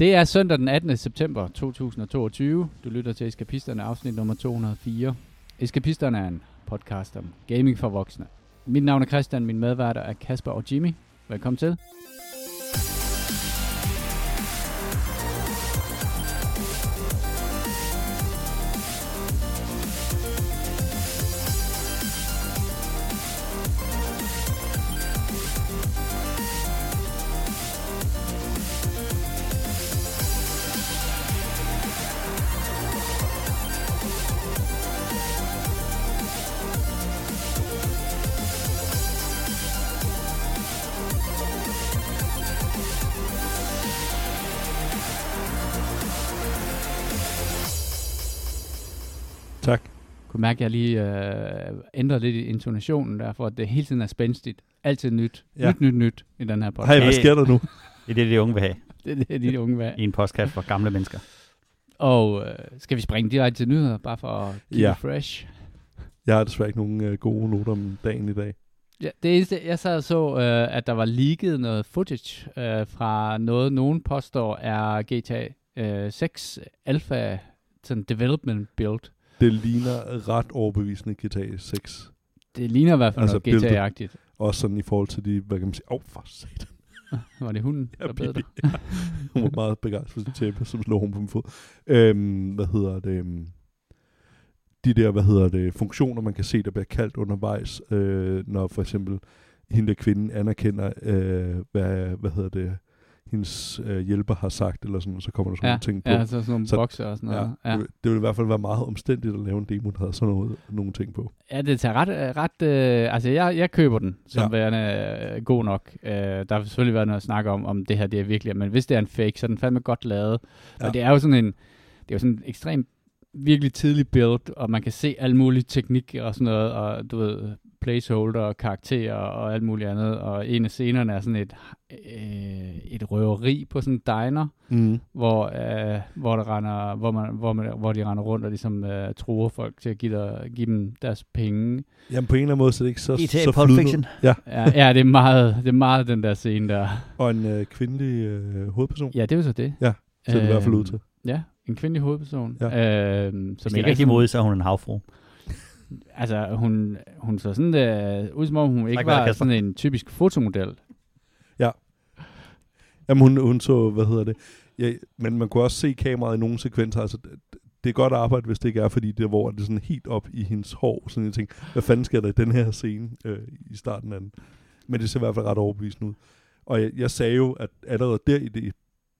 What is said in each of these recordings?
Det er søndag den 18. september 2022. Du lytter til Eskapisterne, afsnit nummer 204. Eskapisterne er en podcast om gaming for voksne. Mit navn er Christian, min medværter er Kasper og Jimmy. Velkommen til. Mærke, at jeg lige øh, ændrede lidt i intonationen der, for at det hele tiden er spændstigt. Altid nyt. Ja. Nyt, nyt, nyt i den her podcast. Hej, hvad sker der nu? Det er det, de unge vil have Det er det, de unge vil have. i en podcast for gamle mennesker. Og øh, skal vi springe direkte til nyheder, bare for at keep Ja. ja. fresh? Jeg har desværre ikke nogen øh, gode noter om dagen i dag. Ja, det eneste, jeg sad og så, øh, at der var leaget noget footage øh, fra noget, nogen påstår er GTA øh, 6 Alpha sådan development build. Det ligner ret overbevisende GTA 6. Det ligner i hvert fald Altså noget. GTA-agtigt. Også sådan i forhold til de, hvad kan man sige, åh, oh, for satan. Var det hunden, Ja, der bed dig? Ja. Hun var meget begejstret for tæppe, som slog hun på min fod. Øhm, hvad hedder det? øhm, De der, hvad hedder det, funktioner, man kan se, der bliver kaldt undervejs, øh, når for eksempel hende der kvinde anerkender, øh, hvad, hvad hedder det, hendes øh, hjælper har sagt, eller sådan, så kommer der sådan Ja, nogle ting på. ja, så sådan nogle Så- bokser og sådan Ja, noget. Ja, Det, vil- det ville i hvert fald være meget omstændigt at lave en demo, der havde sådan noget, nogle ting på. ja det tager ret, øh, ret øh, altså jeg, jeg køber den som Ja. ja. værende øh, god nok. Øh, der har selvfølgelig været noget at snakke om, om det her det er virkelig, men hvis det er en fake, så er den fandme godt lavet. Ja. Ja. Og det er jo sådan en, det er jo sådan en ekstremt virkelig tidlig build, og man kan se alle mulige teknik og sådan noget, og du ved, placeholder og karakterer og alt muligt andet, og en af scenerne er sådan et, øh, et røveri på sådan en diner, Mm. hvor, øh, hvor, der render, hvor, man, hvor, man, hvor de render rundt og ligesom øh, truer folk til at give, der, give dem deres penge. Jamen på en eller anden måde, så er det ikke så, GTA så Pulp. Fiction. Ja, Ja, ja det, er meget, det er meget den der scene der. og en øh, kvindelig øh, hovedperson. Ja, det er jo så det. Ja, Så er det i hvert fald ud Øhm, til. Ja, en kvindelig hovedperson. Ja. Hvis som det er ikke rigtig sådan- modigt, så er hun en havfru. Altså, hun, hun så sådan øh, ud som om hun ikke der, var Kasper. sådan en typisk fotomodel. Jamen hun, hun så, hvad hedder det, ja, men man kunne også se kameraet i nogle sekvenser, altså det, det er godt arbejde, hvis det ikke er, fordi det er, hvor det er sådan helt op i hendes hår, sådan en ting, hvad fanden sker der i den her scene øh, i starten af den? Men det ser i hvert fald ret overbevisende ud. Og jeg, jeg sagde jo, at allerede der i det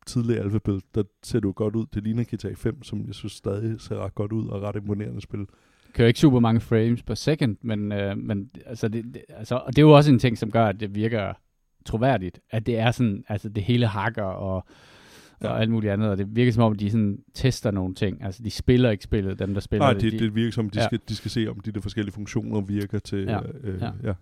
tidlige alfabet, der ser det jo godt ud. Det ligner GTA 5, som jeg synes stadig ser ret godt ud, og ret imponerende spil. Kører ikke super mange frames per second, men, øh, men altså, det, det, altså, og det er jo også en ting, som gør, at det virker troværdigt. At det er sådan, altså det hele hakker og, ja. Og alt muligt andet, og det virker som om, de sådan tester nogle ting. Altså de spiller ikke spillet, dem der spiller Nej, det. det, de, det virker som, de, Ja. skal, de skal se, om de der forskellige funktioner virker til... Ja, Øh, ja. ja.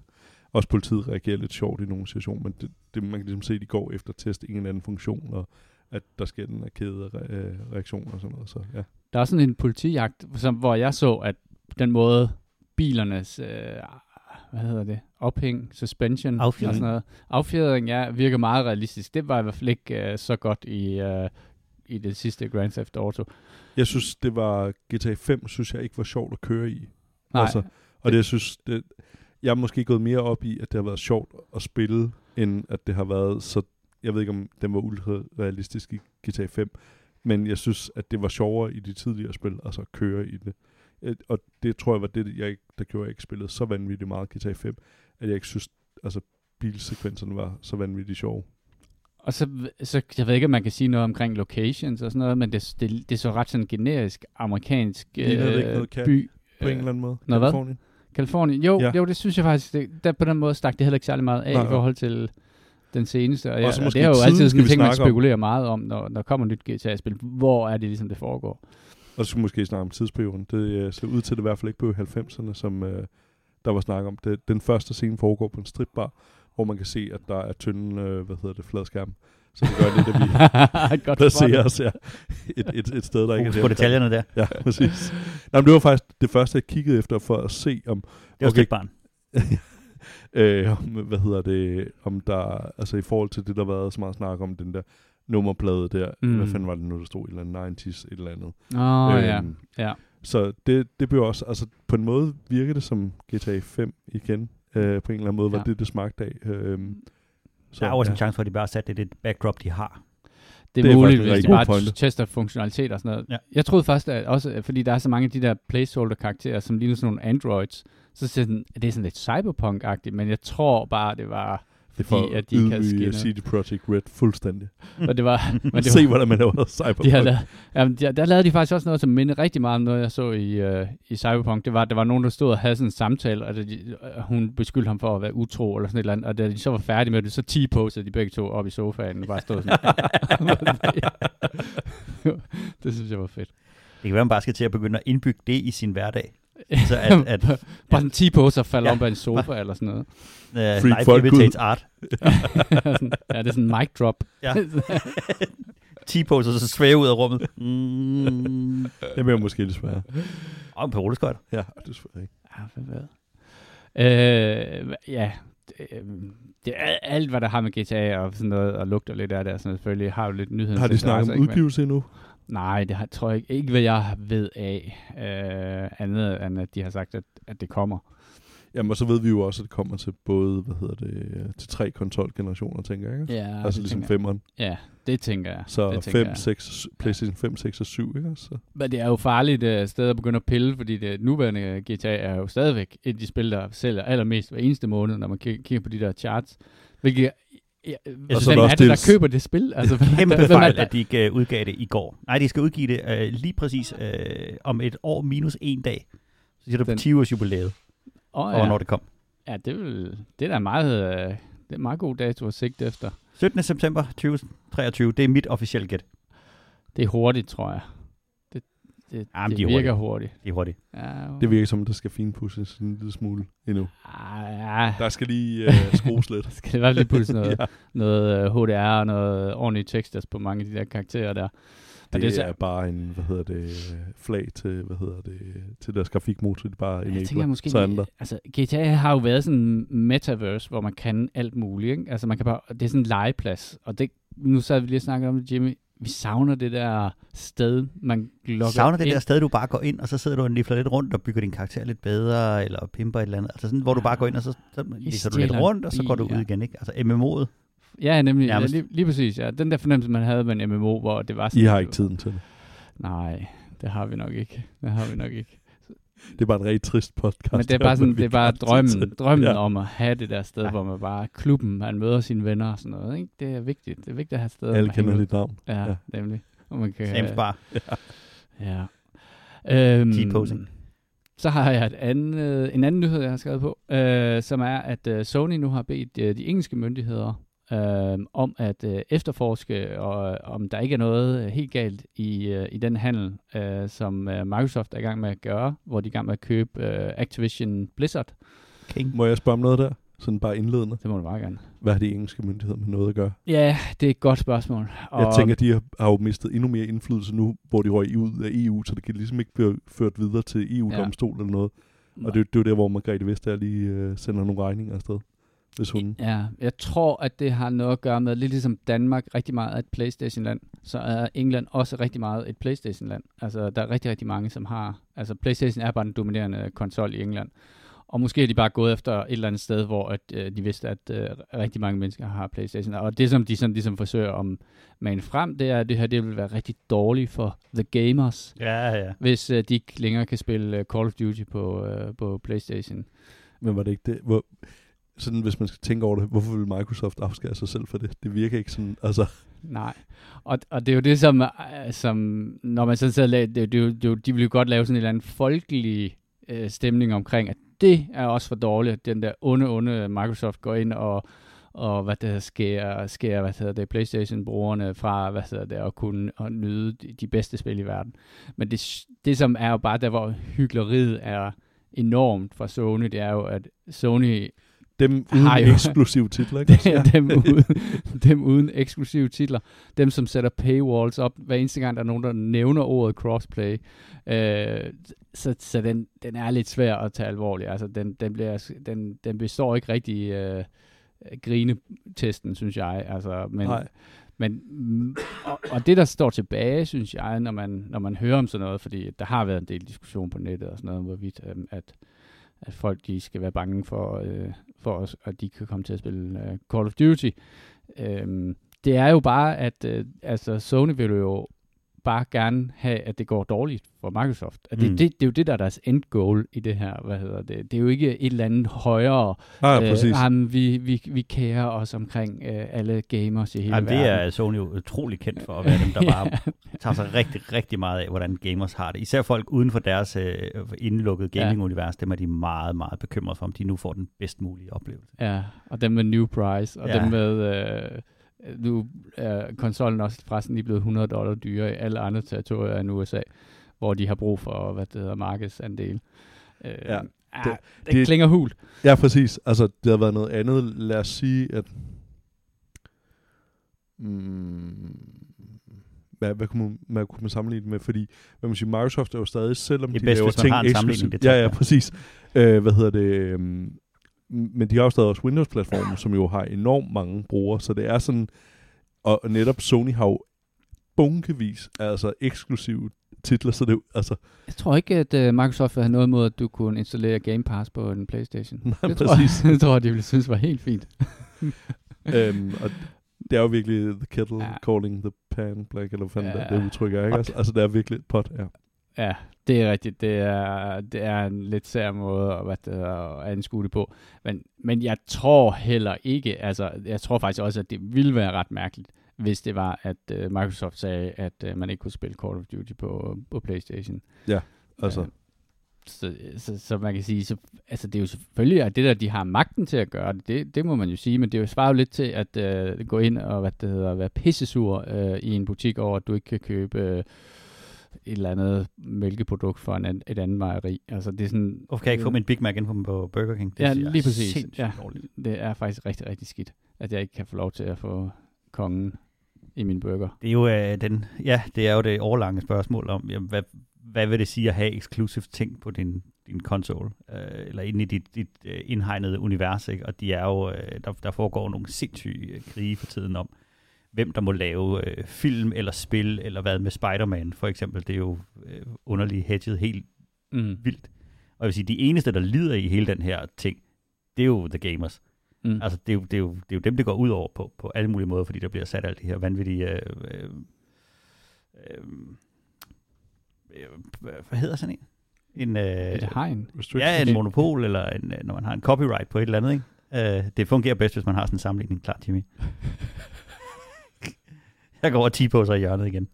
Også politiet reagerer lidt sjovt i nogle situationer, men det, det, man kan ligesom se, at de går efter at teste en eller anden funktion, og at der sker den her kæde re- øh, reaktioner og sådan noget. Så, ja. Der er sådan en politijagt, som, hvor jeg så, at den måde bilernes, øh, hvad hedder det, ophæng, suspension, Affjedring. og sådan noget, affjedring, ja, virker meget realistisk. Det var i hvert fald ikke øh, så godt i, øh, i det sidste Grand Theft Auto. Jeg synes, det var GTA 5, synes jeg ikke var sjovt at køre i. Nej, Altså, og det, jeg synes, det, jeg er måske gået mere op i, at det har været sjovt at spille, end at det har været så... Jeg ved ikke, om den var ultra realistisk i GTA 5, men jeg synes, at det var sjovere i de tidligere spil, altså at køre i det. Øh, Og det tror jeg var det, jeg der gjorde, at jeg ikke spillede så vanvittigt meget GTA 5, at jeg ikke synes, altså bilsekvenserne var så vanvittigt sjove. Og så, så, jeg ved ikke, om man kan sige noget omkring locations og sådan noget, men det, det, det er så ret sådan generisk amerikansk øh, noget by. På en Øh, eller anden måde. Nå, hvad? Kalifornien. Jo, Ja. jo, det synes jeg faktisk, det, der på den måde stak det heller ikke særlig meget af Nej, i forhold til den seneste. Og, Og ja, og det er jo altid sådan en ting, man snakke om. spekulerer meget om, når der kommer nyt GTA-spil. Hvor er det ligesom, det foregår? Og så skulle måske snakke om tidsperioden. Det øh, ser ud til, at det i hvert fald ikke blev i 90'erne, som øh, der var snak om. Det, den første scene foregår på en stripbar, hvor man kan se, at der er tynde, øh, hvad hedder det, fladskærm. Så det gør lidt, at vi Godt placerer os her et, et, et sted, der ikke er Fokus det på detaljerne der. Ja, præcis. Nå, men det var faktisk det første, jeg kiggede efter for at se, om, Det var Okay. barn. øh, om, hvad hedder det, om der, altså i forhold til det, der har været så meget snak om den der nummerplade der. Mm. Hvad fanden var det nu, der stod? Et eller andet 90s, et eller andet. Åh, oh, ja. Øhm, ja. Så det, det blev også, altså på en måde virker det som GTA 5 igen. Øh, på en eller anden måde var Ja. det, det smagte af. Øhm, Så, der er også en chance for, at de bare har sat det i det backdrop, de har. Det Det er, er muligt, hvis de bare pointe. tester funktionalitet og sådan noget. Ja. Jeg troede først, at også, fordi der er så mange af de der placeholder-karakterer, som ligner sådan nogle androids, så den, det er sådan lidt cyberpunk-agtigt, men jeg tror bare, det var, det er for fordi at de ikke havde. CD Projekt Red fuldstændig. og det var, men det Se, var, hvordan man laver Cyberpunk. de har lavet, jamen, der, der lavede de faktisk også noget, som mindede rigtig meget om noget, jeg så i, uh, i Cyberpunk. Det var, at der var nogen, der stod og havde sådan en samtale, og de, uh, hun beskyldte ham for at være utro, eller sådan et eller andet, og da de så var færdige med det, så t-posede de begge to op i sofaen, og bare stod sådan. det synes jeg var fedt. Det kan være, man bare skal til at begynde at indbygge det i sin hverdag. Så at, at Bare sådan 10 poser falder Ja. om på en sofa eller sådan noget. uh, Freak life folk ud. imitates art. Sådan, ja, det er sådan en mic drop. Ja. 10 poser, så svæve ud af rummet. Mm. Det bliver måske lidt svært. Og på rulleskøjter. Ja, det er selvfølgelig ikke. ja, for hvad? Øh, ja, det, øh, det er alt, hvad der har med GTA og sådan noget, og lugter lidt af det, og sådan noget, selvfølgelig har jo lidt nyhedens Har de snakket om udgivelse endnu? Nej, det har, tror jeg ikke. Ikke hvad jeg ved af, øh, andet end at de har sagt, at, at det kommer. Jamen, og så ved vi jo også, at det kommer til både, hvad hedder det, øh, til tre konsolgenerationer, tænker jeg, ikke? Ja, altså ligesom femmeren. Ja, det tænker jeg. Så det tænker 5, jeg. 6, PlayStation 5, 6 og 7, ikke? Så. Men det er jo farligt uh, sted at begynde at pille, fordi det nuværende GTA er jo stadigvæk et af de spil, der sælger allermest hver eneste måned, når man kig- kigger på de der charts. Hvilket, ja, Og så er hvem der er det, der køber det spil? Altså, Kæmpe hvem fejl, der- at de ikke uh, udgav det i går. Nej, de skal udgive det uh, lige præcis uh, om et år minus en dag. Så siger du på Den- 10 års jubilæet, og ja. hvornår det kom. ja, det, vil, det er da meget, øh, det er en meget god dato at sigte efter. 17. september 2023, det er mit officielle gæt. Det er hurtigt, tror jeg. Det, Jamen, det de er virker hurtigt. Det er hurtigt. Ja, jo. Det virker som, der skal finpudses en lille smule endnu. Ah, ja, Der skal lige uh, skrues lidt. skal det fald lige putte noget, ja, noget øh, HDR og noget ordentligt teksters på mange af de der karakterer der. det, det er er bare en, hvad hedder det, øh, flag til, hvad hedder det, til deres grafikmotor, det bare Jeg tænker enabler. måske, så andre. altså GTA har jo været sådan en metaverse, hvor man kan alt muligt. Ikke? Altså man kan bare, det er sådan en legeplads, og det, nu sad vi lige og snakkede om det, Jimmy. Vi savner det der sted, man logger Savner det ind. der sted, du bare går ind, og så sidder du og nifler lidt rundt og bygger din karakter lidt bedre, eller pimper et eller andet. Altså sådan, hvor du bare går ind, og så, så nifler du lidt rundt, og så går du ud ja. igen. Ikke? Altså MMO'et. Ja, nemlig. Ja, lige, lige, præcis. Ja. Den der fornemmelse, man havde med en MMO, hvor det var I sådan... har ikke tiden til det. Nej, det har vi nok ikke. Det har vi nok ikke. Det er bare en rigtig trist podcast. Men det er bare, sådan, det er bare drømmen, drømmen Ja. ja. om at have det der sted, Ja. ja. hvor man bare klubben, man møder sine venner og sådan noget. Ikke? Det er vigtigt. Det er vigtigt at have et sted. Alle kender dit navn. Ja, Ja. ja. nemlig. Og man kan, Sam's Bar. Ja. Øhm, T-posing. Så har jeg et andet, en anden nyhed, jeg har skrevet på, øh, som er, at øh, Sony nu har bedt øh, de engelske myndigheder øh, om at øh, efterforske, og, om der ikke er noget øh, helt galt i, øh, i den handel, øh, som øh, Microsoft er i gang med at gøre, hvor de er i gang med at købe øh, Activision Blizzard. King. Må jeg spørge om noget der? Sådan bare indledende. Det må du bare gerne. Hvad har de engelske myndigheder med noget at gøre? Ja, det er et godt spørgsmål. Og jeg tænker, de har, har jo mistet endnu mere indflydelse nu, hvor de røg ud af EU, så det kan ligesom ikke blive ført videre til EU-domstol ja. eller noget. Og det, det er jo der, hvor Margrethe Vestager lige øh, sender nogle regninger afsted, hvis hun... Ja, jeg tror, at det har noget at gøre med, lidt ligesom Danmark rigtig meget er et Playstation-land, så er England også rigtig meget et Playstation-land. Altså, der er rigtig, rigtig mange, som har... Altså, Playstation er bare den dominerende konsol i England. Og måske er de bare gået efter et eller andet sted, hvor at, øh, de vidste, at øh, rigtig mange mennesker har Playstation. Og det, som de sådan, ligesom forsøger at mane frem, det er, at det her det vil være rigtig dårligt for the gamers, Ja, ja. hvis øh, de ikke længere kan spille øh, Call of Duty på, øh, på Playstation. Men var det ikke det? Hvor, sådan, hvis man skal tænke over det, hvorfor vil Microsoft afskære sig selv for det? Det virker ikke sådan, altså... Nej, og, og det er jo det, som, øh, som når man sådan sidder og laver, det, det, det, de vil jo godt lave sådan en eller anden folkelig øh, stemning omkring, at det er også for dårligt, at den der onde, onde Microsoft går ind og, og hvad det sker, sker hvad hedder det, Playstation-brugerne fra, hvad hedder det, at kunne at nyde de, de bedste spil i verden. Men det, det, som er jo bare der, hvor hyggeleriet er enormt fra Sony, det er jo, at Sony dem Har uden jo- eksklusive titler, ikke? dem uden, dem uden eksklusive titler. Dem, som sætter paywalls op, hver eneste gang, der er nogen, der nævner ordet crossplay. Øh, så så den, den er lidt svær at tage alvorligt. Altså, den, den, bliver, den, den består ikke rigtig øh, grinetesten, synes jeg. Altså, men, Nej. Men, og, og det, der står tilbage, synes jeg, når man, når man hører om sådan noget, fordi der har været en del diskussion på nettet og sådan noget, hvorvidt øhm, at, at folk de skal være bange for, øh, for os, at de kan komme til at spille øh, Call of Duty. Øh, det er jo bare, at øh, altså Sony vil jo bare gerne have, at det går dårligt for Microsoft. At det, Mm. det, det er jo det, der er deres end goal i det her. Hvad hedder det? Det er jo ikke et eller andet højere. Nej, ja, præcis. jamen, vi, vi, vi kærer os omkring øh, alle gamers i hele Jamen, det verden. er Sony jo utrolig kendt for at være dem, der bare tager sig rigtig, rigtig meget af, hvordan gamers har det. Især folk uden for deres øh, indlukkede Ja. gaming-univers, dem er de meget, meget bekymrede for, om de nu får den bedst mulige oplevelse. Ja, og dem med new price, og Ja. dem med... Øh, nu er konsollen også forresten lige blevet 100 dollar dyrere i alle andre territorier end USA, hvor de har brug for, hvad det hedder, markedsandel. Øh, Ja, det- det, det, det- klinger hult. Ja, præcis. Altså, det har været noget andet. Lad os sige, at... Mm, hvad, hvad, kunne man, hvad kunne man sammenligne det med? Fordi, hvad man siger, Microsoft er jo stadig, selvom Det er de bedst, laver hvis man ting har en sammenligning, eksklusivt. det Ja, ja, præcis. Øh, hvad hedder det? øhm, men de har jo stadig også Windows-platformen, som jo har enormt mange brugere, så det er sådan... Og netop Sony har jo bunkevis af altså eksklusive titler, så det altså... Jeg tror ikke, at uh, Microsoft have noget mod, at du kunne installere Game Pass på en Playstation. Nej, det præcis. Tror jeg, det tror jeg, de ville synes var helt fint. øhm, og det er jo virkelig the kettle Ja. calling the pan black, eller hvad fanden Ja. det udtryk er, ikke? Altså, altså, det er virkelig et pot, ja. Ja, det er rigtigt. Det er, det er en lidt sær måde at, hvad det hedder, at anskue det på. Men, men jeg tror heller ikke, altså jeg tror faktisk også, at det ville være ret mærkeligt, hvis det var, at uh, Microsoft sagde, at uh, man ikke kunne spille Call of Duty på, på Playstation. Altså, Øh, så, så, så man kan sige, så, altså det er jo selvfølgelig, at det der, de har magten til at gøre det, det, det må man jo sige, men det er jo svarer jo lidt til at uh, gå ind og hvad det hedder, være pissesur uh, i en butik over, at du ikke kan købe uh, et eller andet mælkeprodukt fra en, et andet mejeri. Altså det er sådan... Hvorfor kan jeg ikke få min Big Mac ind på, Burger King? Det Ja, lige præcis. Ja. dårligt. Det er faktisk rigtig, rigtig skidt, at jeg ikke kan få lov til at få kongen i min burger. Det er jo øh, den, ja, det er jo det overlange spørgsmål om, jamen, hvad, hvad vil det sige at have eksklusive ting på din, din konsol, øh, eller inde i dit, dit øh, indhegnede univers, ikke? og de er jo, øh, der, der foregår nogle sindssyge øh, krige for tiden om, hvem der må lave øh, film eller spil, eller hvad med Spider-Man for eksempel, det er jo øh, underligt hedget helt Mm. vildt. Og jeg vil sige, de eneste, der lider i hele den her ting, det er jo the gamers. Mm. Altså, det er, jo, det, er jo, det er jo dem, det går ud over på, på alle mulige måder, fordi der bliver sat alle de her vanvittige... Øh, øh, øh, øh, hvad hedder sådan en? En, øh, Et hegn. ja, en monopol, eller en, øh, når man har en copyright på et eller andet, ikke? Øh, det fungerer bedst, hvis man har sådan en sammenligning. Klar, Jimmy. Jeg går over 10 på så i hjørnet igen.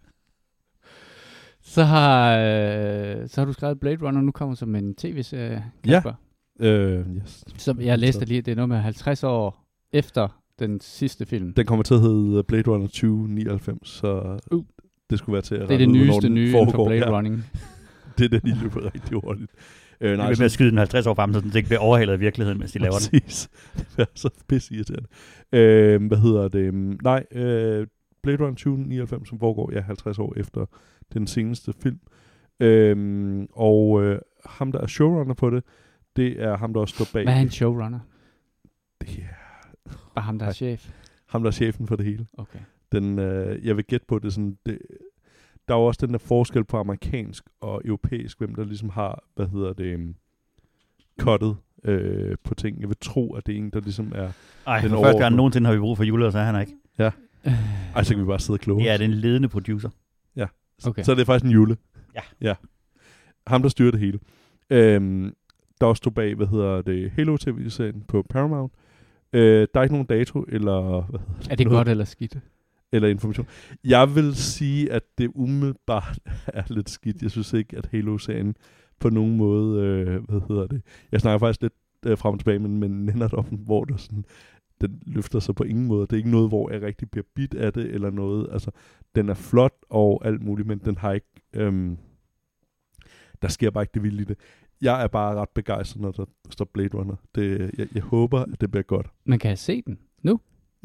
Så har, øh, så har du skrevet Blade Runner, nu kommer som en tv-serie, Ja. Kasper. Øh, yes. Som jeg læste lige, det er noget med 50 år efter den sidste film. Den kommer til at hedde Blade Runner 2099, så Uh. det skulle være til at det er det ud, nyeste nye inden for foregår. Blade Ja, Running. det er det, de løber rigtig hurtigt. Øh, Nej, nej, med at skyde den 50 år frem, så den ikke bliver overhalet af virkeligheden, mens de laver den. Præcis. Det er så pisse irriterende. Øh, hvad hedder det? Nej, øh, Blade Runner 2099, som foregår ja, 50 år efter den seneste film. Øh, og øh, ham, der er showrunner på det, det er ham, der også står bag. Hvad er en showrunner? Det er Bare ham, der er chef? ham, der er chefen for det hele. Okay. Den, øh, jeg vil gætte på det sådan, det, der er jo også den der forskel på amerikansk og europæisk, hvem der ligesom har, hvad hedder det, um, cuttet øh, på ting. Jeg vil tro, at det er en, der ligesom er... Ej, Den for første gang nogensinde har vi brug for Julie, så er han ikke. Ej, så kan vi bare sidde og kloge. Ja, det er en ledende producer. Okay. Så er det faktisk en jule. Ja. Ja. Ham, der styrer det hele. Øhm, der også stod bag, hvad hedder det, Halo TV-serien på Paramount. Øh, der er ikke nogen dato eller, hvad hedder er det noget, godt eller skidt? eller information. Jeg vil sige, at det umiddelbart er lidt skidt. Jeg synes ikke, at Halo-serien på nogen måde, øh, hvad hedder det, jeg snakker faktisk lidt øh, frem og tilbage, men, men Nennert om, hvor der sådan, den løfter sig på ingen måde. Det er ikke noget, hvor jeg rigtig bliver bit af det, eller noget. Altså, den er flot og alt muligt, men den har ikke, øhm, der sker bare ikke det vilde i det. Jeg er bare ret begejstret, når der står Blade Runner. Det, jeg, jeg håber, at det bliver godt. Man kan se den.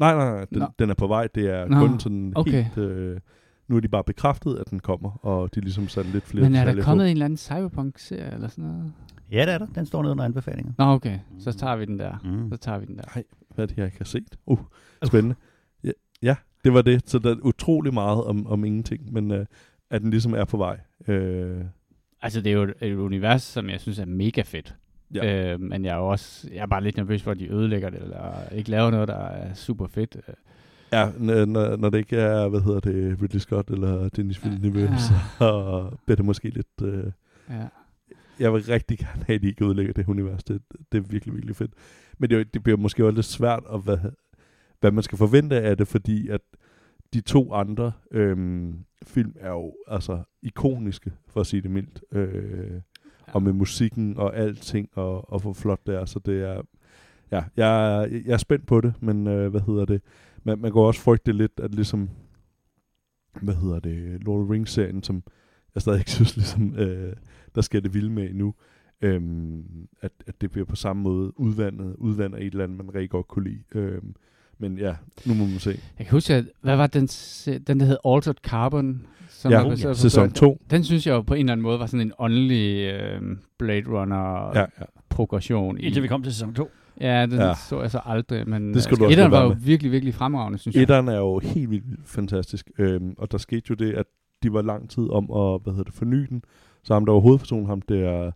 Nej, nej, nej. Den, Nå. den er på vej. Det er Nå, kun sådan okay. helt... Øh, nu er de bare bekræftet, at den kommer, og de er ligesom sat lidt flere Men er der kommet på. en eller anden cyberpunk-serie eller sådan noget? Ja, det er der. Den står nede under anbefalinger. Nå, okay. Så tager vi den der. Mm. Så tager vi den der. Hvad det, jeg ikke har set? Uh, spændende. Ja, ja det var det. Så der er utrolig meget om, om ingenting, men øh, at den ligesom er på vej. Øh, Altså, det er jo et, et univers, som jeg synes er mega fedt. Ja. Øh, men jeg er jo også jeg er bare lidt nervøs for, at de ødelægger det, eller ikke laver noget, der er super fedt. Øh, ja, når, når det ikke er, hvad hedder det, Ridley Scott eller Denis Villeneuve, Ja. så bliver det måske lidt... Øh, Ja. Jeg vil rigtig gerne have, at de ikke ødelægger det univers. Det, det er virkelig, virkelig fedt. Men det, det bliver måske også lidt svært, at, hvad, hvad man skal forvente af det, fordi at de to andre øhm, film er jo altså ikoniske, for at sige det mildt. Øh, og med musikken og alting, og, og hvor flot det er. Så det er... Ja, jeg, er- jeg er spændt på det, men øh, hvad hedder det? Man, man kan også frygte lidt, at ligesom... Hvad hedder det? Lord of the Rings-serien, som jeg stadig ikke synes, ligesom, øh, der sker det vilde med endnu. Øhm, at, at det bliver på samme måde udvandet, udvander et eller andet, man rigtig godt kunne lide. Øhm, men ja, nu må man se. Jeg kan huske, at, hvad var den, den der hed Altered Carbon? Som Ja, på sæson bøger? 2. Den synes jeg jo på en eller anden måde var sådan en åndelig øh, Blade Runner Ja, ja. progression. i- Indtil vi kom til sæson 2. Ja, den Ja. ja. så jeg så aldrig, men Det skal øh, du også etteren var jo virkelig, virkelig fremragende, synes jeg. Etteren er jo helt vildt fantastisk. Øhm, og der skete jo det, at de var lang tid om at hvad hedder det, forny den. Så ham, der var hovedpersonen, ham der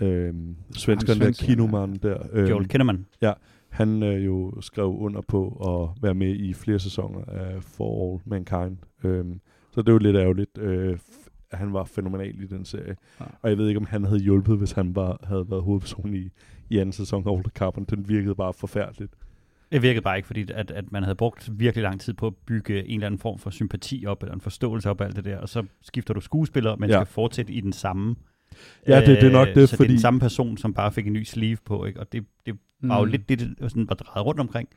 øhm, svenskeren der, kinomanden der, øhm, Joel Kinnaman. han øh, jo skrev under på at være med i flere sæsoner af For All Mankind. Øhm, så det er jo lidt ærgerligt, øh, han var fænomenal i den serie. Ja. Og jeg ved ikke, om han havde hjulpet, hvis han var, havde været hovedperson i, i anden sæson af Altered Carbon. Den virkede bare forfærdeligt. Det virkede bare ikke, fordi at, at man havde brugt virkelig lang tid på at bygge en eller anden form for sympati op, eller en forståelse op af alt det der, og så skifter du skuespiller, men Ja. skal fortsætte i den samme. Ja, det- det er nok Øh, det, så det fordi- er den samme person, som bare fik en ny sleeve på, ikke? og det, det var jo Mm. lidt det, det sådan var drejet rundt omkring.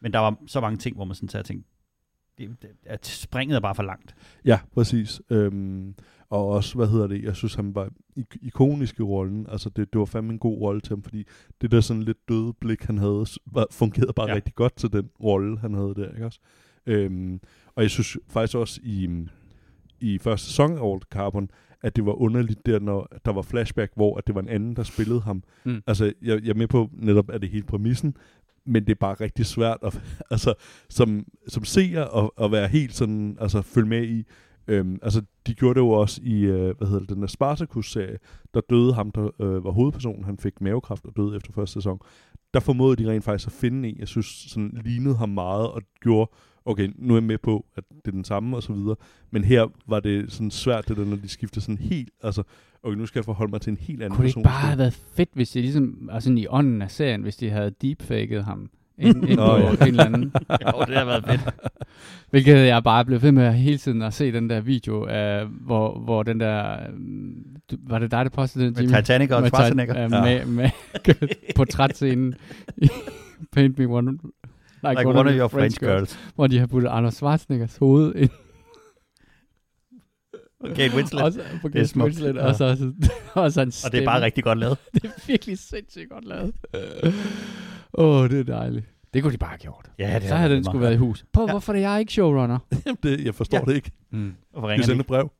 Men der var så mange ting, hvor man sådan sagde, tænkte, det, det, at springet er bare for langt. Ja, præcis. Øhm, og også, hvad hedder det, jeg synes, han var ik- ikonisk i rollen. Altså, det, det var fandme en god rolle til ham, fordi det der sådan lidt døde blik, han havde, var, fungerede bare ja. Rigtig godt til den rolle, han havde der, ikke også? Øhm, og jeg synes faktisk også i, i første sæson af Old Carbon, at det var underligt der, når der var flashback, hvor at det var en anden, der spillede ham. Mm. Altså, jeg, jeg er med på netop, at det hele præmissen, men det er bare rigtig svært at, altså, som, som seer at, at være helt sådan, altså følge med i. Øhm, altså, de gjorde det jo også i, øh, hvad hedder det, den der Spartacus-serie, der døde ham, der øh, var hovedpersonen, han fik mavekræft og døde efter første sæson. Der formåede de rent faktisk at finde en, jeg synes, sådan lignede ham meget, og gjorde, okay, nu er jeg med på, at det er den samme og så videre. Men her var det sådan svært, det der, når de skifter sådan helt, altså, okay, nu skal jeg forholde mig til en helt anden Kunne det person. ikke bare have været fedt, hvis de ligesom, altså i ånden af serien, hvis de havde deepfaket ham ind, ind Nå, på ja. en eller anden. jo, det har været fedt. Hvilket jeg bare blev ved med hele tiden at se den der video, af, hvor, hvor den der... du- Var det dig, der postede den, Med Jimmy? Titanic og Med Schwarzenegger. Øh, med, med portrætscenen i Paint Me One... Like, Like one of your French girls. Hvor de har puttet Anders Schwarzeneggers hoved ind. Kate Winslet. Også på Det er Kate smukt. Winslet, Ja. og så, så, og så en Og det er bare rigtig godt lavet. Det er virkelig sindssygt godt lavet. Åh, oh, det er dejligt. Det kunne de bare have gjort. Ja, så havde den skulle været i hus. Prøv, Ja. hvorfor er jeg ikke showrunner? Jamen, det, jeg forstår Ja. det ikke. Mm. Hvorfor Vi ringer sender de? et brev.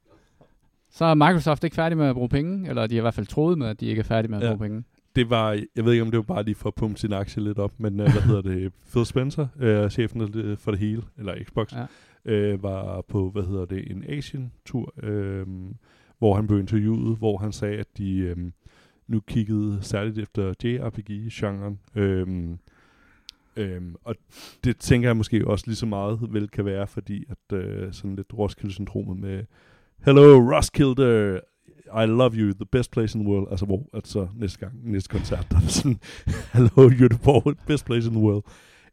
Så er Microsoft ikke færdig med at bruge penge, eller de har i hvert fald troet med, at de ikke er færdige med at Ja. bruge penge. Det var, jeg ved ikke, om det var bare lige for at pumpe sin aktie lidt op, men uh, hvad hedder det? Phil Spencer, uh, chefen det- for det hele, eller Xbox, Ja. uh, var på, hvad hedder det, en Asian-tur, uh, hvor han blev interviewet, hvor han sagde, at de um, nu kiggede særligt efter JRPG-genren. Øhm, øhm, og det tænker jeg måske også lige så meget vel kan være, fordi at øh, sådan lidt Roskilde-syndromet med Hello Roskilde, I love you, the best place in the world. Altså, hvor altså, næste gang, næste koncert, der er sådan, hello Göteborg, best place in the world.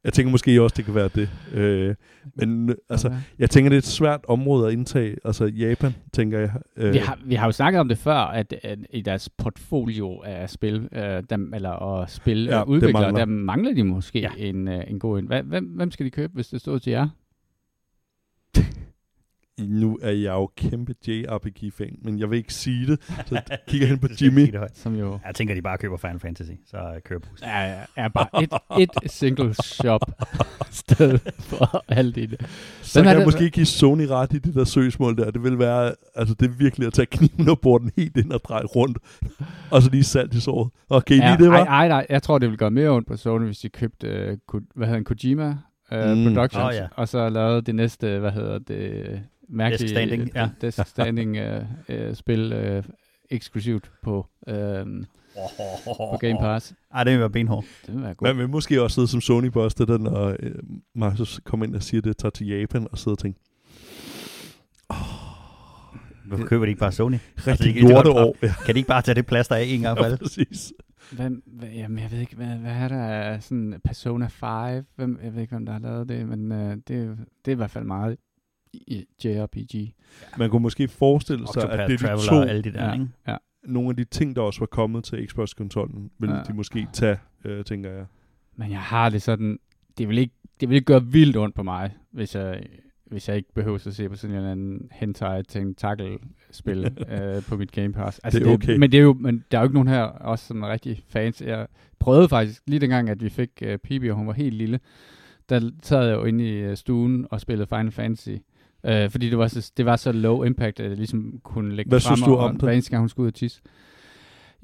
Jeg tænker måske også, det kan være det. Øh, men øh, altså, Okay. jeg tænker, det er et svært område at indtage. Altså, Japan, tænker jeg. Øh, Vi har, vi har jo snakket om det før, at, at i deres portfolio af spil, øh, dem, eller og spil Ja, det udviklere, mangler. der mangler de måske Ja. en, øh, en god en. Hvem, hvem, skal de købe, hvis det stod til jer? Nu er jeg jo kæmpe JRPG-fan, men jeg vil ikke sige det. Så kigger hen på Jimmy. Som jo Jeg tænker, de bare køber Final Fantasy, så øh, kører bussen. er, er bare et, et single shop sted for alt i det. Så Den kan er jeg det- måske give Sony ret i det der søgsmål der. Det vil være, altså det er virkelig at tage kniven og borde den helt ind og dreje rundt. og så lige salt i såret. Okay, Ja, lige det var. ej, nej, jeg tror, det ville gøre mere ondt på Sony, hvis de købte, uh, hvad hedder han, Kojima? uh, Mm. Productions, Åh, ja. og så lavet det næste, hvad hedder det, mærkelige Death Stranding, ja. Death Standing uh, uh, spil uh, eksklusivt på, uh, på Game Pass. Ej, det vil være benhård. Det vil være godt. Man vil måske også sidde som sony boss det der, når øh, Marcus kommer ind og siger, at det tager til Japan, og sidder og tænker, Hvorfor køber de ikke bare Sony? rigtig ikke lige så godt lorteår. Ja, Kan de ikke bare tage det plads, der er en gang for ja, alle? præcis. Hvem, hvad, jamen, jeg ved ikke, hvad, hvad er der af sådan Persona 5? Hvem, jeg ved ikke, hvem der har lavet det, men uh, det, er det er i hvert fald meget JRPG. Man kunne måske forestille sig, at Octopath det er de Traveler to, og alle de der, Ja. ikke? Ja. nogle af de ting, der også var kommet til Xbox-kontrollen, vil Ja. de måske tage, øh, tænker jeg. Men jeg har det sådan, det vil ikke, det vil ikke gøre vildt ondt på mig, hvis jeg, hvis jeg ikke behøver at se på sådan en eller anden hentai tentakel spil øh, på mit Game Pass. Altså, Det er okay. Men det er jo, men der er jo ikke nogen her, også som er rigtig fans. Jeg prøvede faktisk, lige dengang, at vi fik uh, Pibi, og hun var helt lille, der sad jeg jo inde i øh, stuen og spillede Final Fantasy. Øh, fordi det var, så, det var så low impact, at jeg ligesom kunne lægge Hvad frem synes du og, om det? hver eneste gang hun skulle ud og tisse.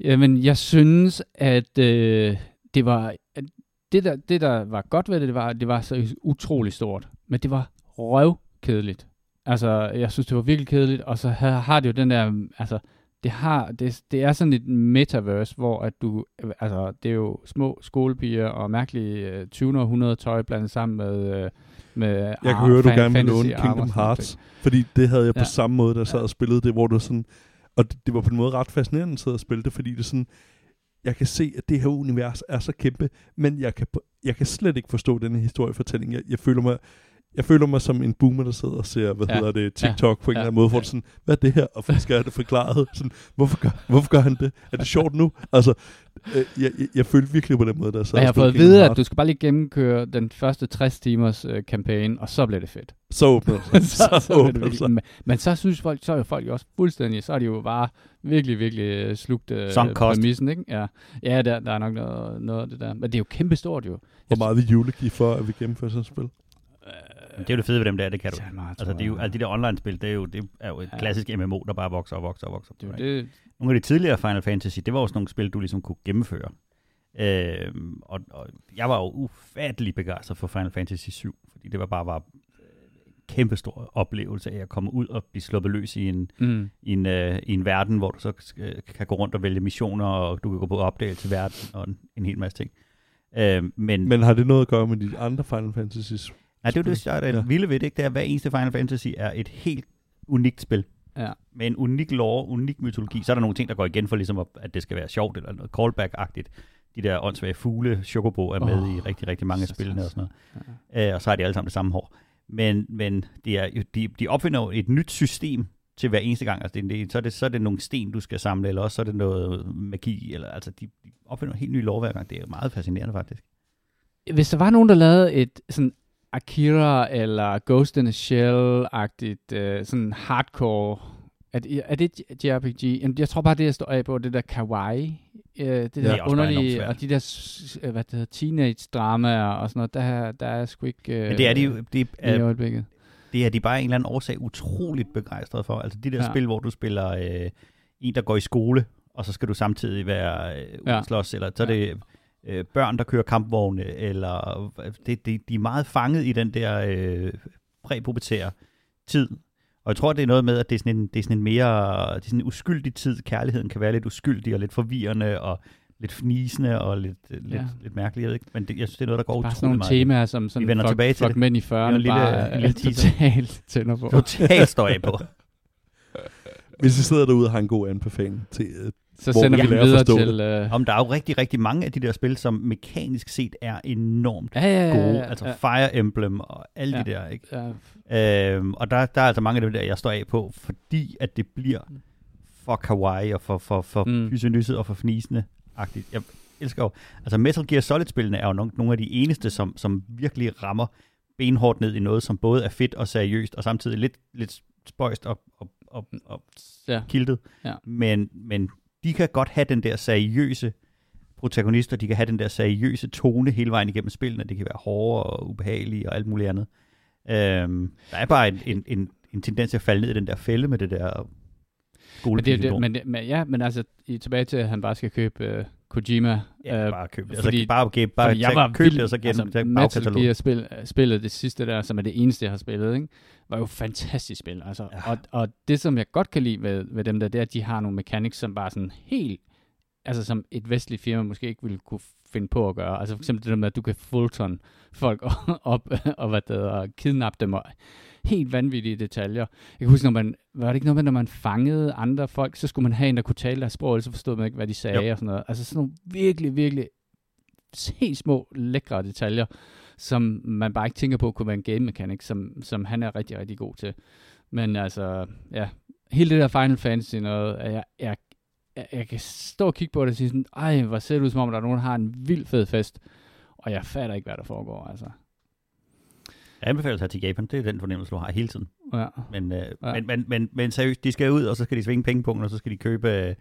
Jamen, jeg synes, at øh, det var... At det, der, det, der var godt ved det, det var, at det var så utrolig stort. Men det var røvkedeligt. Altså, jeg synes, det var virkelig kedeligt. Og så har, har det jo den der... Altså, det, har, det, det er sådan et metaverse, hvor at du... Altså, det er jo små skolepiger og mærkelige øh, 20 og 100 tøj blandet sammen med... Øh, med Jeg kan høre, du gerne vil låne Kingdom Hearts, fordi det havde jeg på Ja. samme måde, der sad og spillede det, hvor du sådan, og det, det var på en måde ret fascinerende at sidde og spille det, fordi det sådan, jeg kan se, at det her univers er så kæmpe, men jeg kan, på- jeg kan slet ikke forstå denne historiefortælling. Jeg, jeg føler mig jeg føler mig som en boomer, der sidder og ser, hvad Ja. hedder det, TikTok ja. på en Ja. eller anden måde, hvor sådan, hvad er det her? Og skal jeg have det forklaret? Sådan, hvorfor, gør, hvorfor gør han det? Er det sjovt nu? Altså, øh, jeg, jeg, jeg følte virkelig på den måde, der sad Og jeg har fået at vide, at du skal bare lige gennemkøre den første 60 timers øh, kampagne, og så bliver det fedt. Så det sig. så, så, så bliver det sig. men, men så synes folk, så er jo folk jo også fuldstændig, så er de jo bare virkelig, virkelig øh, slugt øh, præmissen, ikke? Ja, ja der, der er nok noget, noget af det der. Men det er jo kæmpestort jo. Hvor meget vil Jule give for, at vi gennemfører sådan et spil? Det er jo det fede ved dem der, det kan du. Meget, Altså, det er jo, alle de der online-spil, det er jo, det er jo et Ja. klassisk MMO, der bare vokser og vokser og vokser. det, det, Nogle af de tidligere Final Fantasy, det var også nogle spil, du ligesom kunne gennemføre. Øhm, og, og jeg var jo ufattelig begejstret for Final Fantasy 7, fordi det var bare var en kæmpe stor oplevelse af at komme ud og blive sluppet løs i en, mm. i en, øh, i en verden, hvor du så skal, kan gå rundt og vælge missioner, og du kan gå på opdagelse til verden, og en, en hel masse ting. Øhm, men, Men har det noget at gøre med de andre Final Fantasies? Nej, det er jo det, der er det Ja. vilde ved det, ikke? Det er, at hver eneste Final Fantasy er et helt unikt spil. Ja. med en unik lore, unik mytologi, så er der nogle ting, der går igen for ligesom, at, at det skal være sjovt, eller noget callback-agtigt. De der åndssvage fugle, Chocobo er med Åh, i rigtig, rigtig mange af spillene og sådan noget. Øh, og så har de alle sammen det samme hår. Men, men det er, jo- de, de opfinder jo et nyt system til hver eneste gang. Altså det, det, så, er det, så er det nogle sten, du skal samle, eller også så er det noget magi. Eller, altså de, de opfinder en helt ny lore hver gang. Det er meget fascinerende faktisk. Hvis der var nogen, der lavede et sådan Akira eller Ghost in a Shell-agtigt, øh, sådan hardcore, er det, er det et JRPG? Jamen, jeg tror bare, det jeg står af på, det der kawaii, øh, det er der underlige, og de der øh, hvad det hedder, teenage-dramaer og sådan noget, der, der er sgu ikke øh, Men det er de jo, det i er, øjeblikket. det er de bare en eller anden årsag utroligt begejstret for. Altså de der Ja. spil, hvor du spiller øh, en, der går i skole, og så skal du samtidig være øh, Ja. slås, eller så er Ja. det øh, børn, der kører kampvogne, eller det, det, de er meget fanget i den der øh, præpubertære tid. Og jeg tror, det er noget med, at det er sådan en, det er sådan en mere det er sådan en uskyldig tid. Kærligheden kan være lidt uskyldig og lidt forvirrende og lidt fnisende og lidt, øh, lidt, Ja. ja. lidt mærkeligt. Jeg ved ikke, Men det, jeg synes, det er noget, der går Bare sådan utrolig nogle meget. temaer, som sådan Vi vender fuck, tilbage til fuck det. mænd i 40'erne Det er en lille- bare en lille totalt tænder på. Totalt står af på. Hvis I sidder derude og har en god anbefaling til... Så hvor sender vi vi lærer dem videre forstå til... Øh, Om der er jo rigtig, rigtig mange af de der spil, som mekanisk set er enormt ja, ja, ja, gode. ja, altså ja, Fire Emblem og alle Ja. de der, ikke? ja, Øhm, og der, der er altså mange af dem der, jeg står af på, fordi at det bliver for kawaii og for, for, for Mm. pysenysset og for fnisende agtigt. Jeg elsker jo, altså Metal Gear Solid-spillene er jo nogle, nogle af de eneste, som, som virkelig rammer benhårdt ned i noget, som både er fedt og seriøst, og samtidig lidt, lidt spøjst og, og, og, og ja. kiltet. Ja. Men, men de kan godt have den der seriøse protagonister, de kan have den der seriøse tone hele vejen igennem spillene, det kan være hårde og ubehagelige og alt muligt andet. Øhm, der er bare en, en, en, en tendens til at falde ned i den der fælde med det der Men, det, skolepige det, men, men, ja, men altså, i, tilbage til, at han bare skal købe uh, Kojima. Ja, øh, bare køb det. fordi- Altså, bare, bare, bare jeg var køb det, og så gennem altså, Metal. Gear spil, spillet det sidste der, som er det eneste, jeg har spillet, ikke? var jo fantastisk spil. Altså. Ja. Og, og det, som jeg godt kan lide ved, ved dem der, det er, at de har nogle mechanics, som bare sådan helt, altså som et vestligt firma måske ikke ville kunne finde på at gøre. Altså for eksempel det der med, at du kan Fulton folk op og, hvad det og kidnappe dem og helt vanvittige detaljer. Jeg kan huske, når man, var det ikke noget med, når man fangede andre folk, så skulle man have en, der kunne tale deres sprog, ellers så forstod man ikke, hvad de sagde Jo. og sådan noget. Altså sådan nogle virkelig, virkelig helt små, lækre detaljer, som man bare ikke tænker på kunne være en game mechanic, som, som han er rigtig, rigtig god til. Men altså, ja, hele det der Final Fantasy noget, jeg, jeg, jeg, jeg kan stå og kigge på det og sige sådan, ej, hvor ser det ud som om, der er nogen, der har en vild fed fest, og jeg fatter ikke, hvad der foregår, altså. Jeg anbefaler tage til Japan. Det er den fornemmelse, du har hele tiden. Ja. Men, øh, Ja. ja. men, men, men, men seriøst, de skal ud, og så skal de svinge pengepunkten, og så skal de købe øh,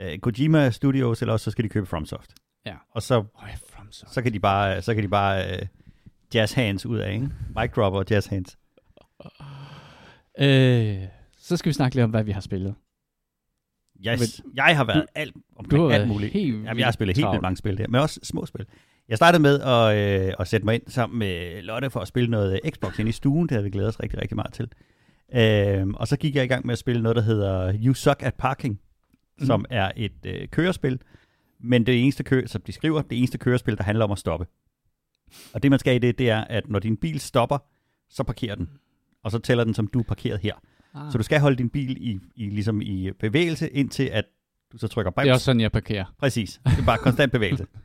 øh, Kojima Studios, eller også så skal de købe FromSoft. Ja. Og så, Øj, from så. så kan de bare, så kan de bare øh, jazz hands ud af, ikke? Mic drop og jazz hands. Øh, så skal vi snakke lidt om, hvad vi har spillet. Yes, jeg har været alt Du omkring har alt muligt. helt Jamen, jeg har spillet helt vildt mange spil der, men også små spil. Jeg startede med at, øh, at sætte mig ind sammen med Lotte for at spille noget Xbox ind i stuen. Det havde vi glædet os rigtig, rigtig meget til. Øh, og så gik jeg i gang med at spille noget, der hedder You Suck at Parking, mm. som er et øh, kørespil. Men det eneste kø, som de skriver, det eneste kørespil, der handler om at stoppe. Og det, man skal i det, det er, at når din bil stopper, så parkerer den. Og så tæller den, som du er parkeret her. Ah. Så du skal holde din bil i, i, ligesom i bevægelse, indtil at du så trykker brems. Det er også sådan, jeg parkerer. Præcis. Det er bare konstant bevægelse.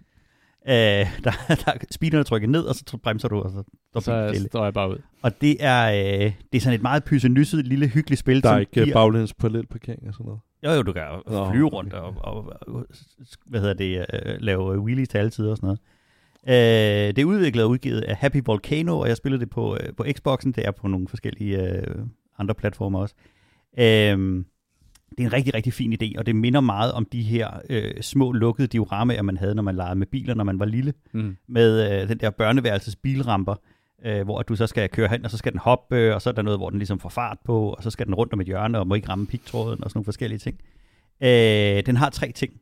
øh, der, der speederen er trykket ned, og så bremser du, og så står Så stille. står jeg bare ud. Og det er, øh, det er sådan et meget pyssenysset, lille, hyggeligt spil. Der er som ikke uh, giver- baglæns parallelparkering og sådan noget. Jo, jo, du kan flyve rundt og, og, og, hvad hedder det, øh, lave wheelies til alle tider og sådan noget. Øh, det er udviklet og udgivet af Happy Volcano, og jeg spillede det på, øh, på Xboxen. Det er på nogle forskellige øh, andre platformer også. Øh, det er en rigtig, rigtig fin idé, og det minder meget om de her øh, små lukkede dioramaer, man havde, når man legede med biler, når man var lille Mm. med øh, den der børneværelses bilramper, øh, hvor du så skal køre hen, og så skal den hoppe, og så er der noget, hvor den ligesom får fart på, og så skal den rundt om et hjørne, og må ikke ramme pigtråden, og sådan nogle forskellige ting. Øh, den har tre ting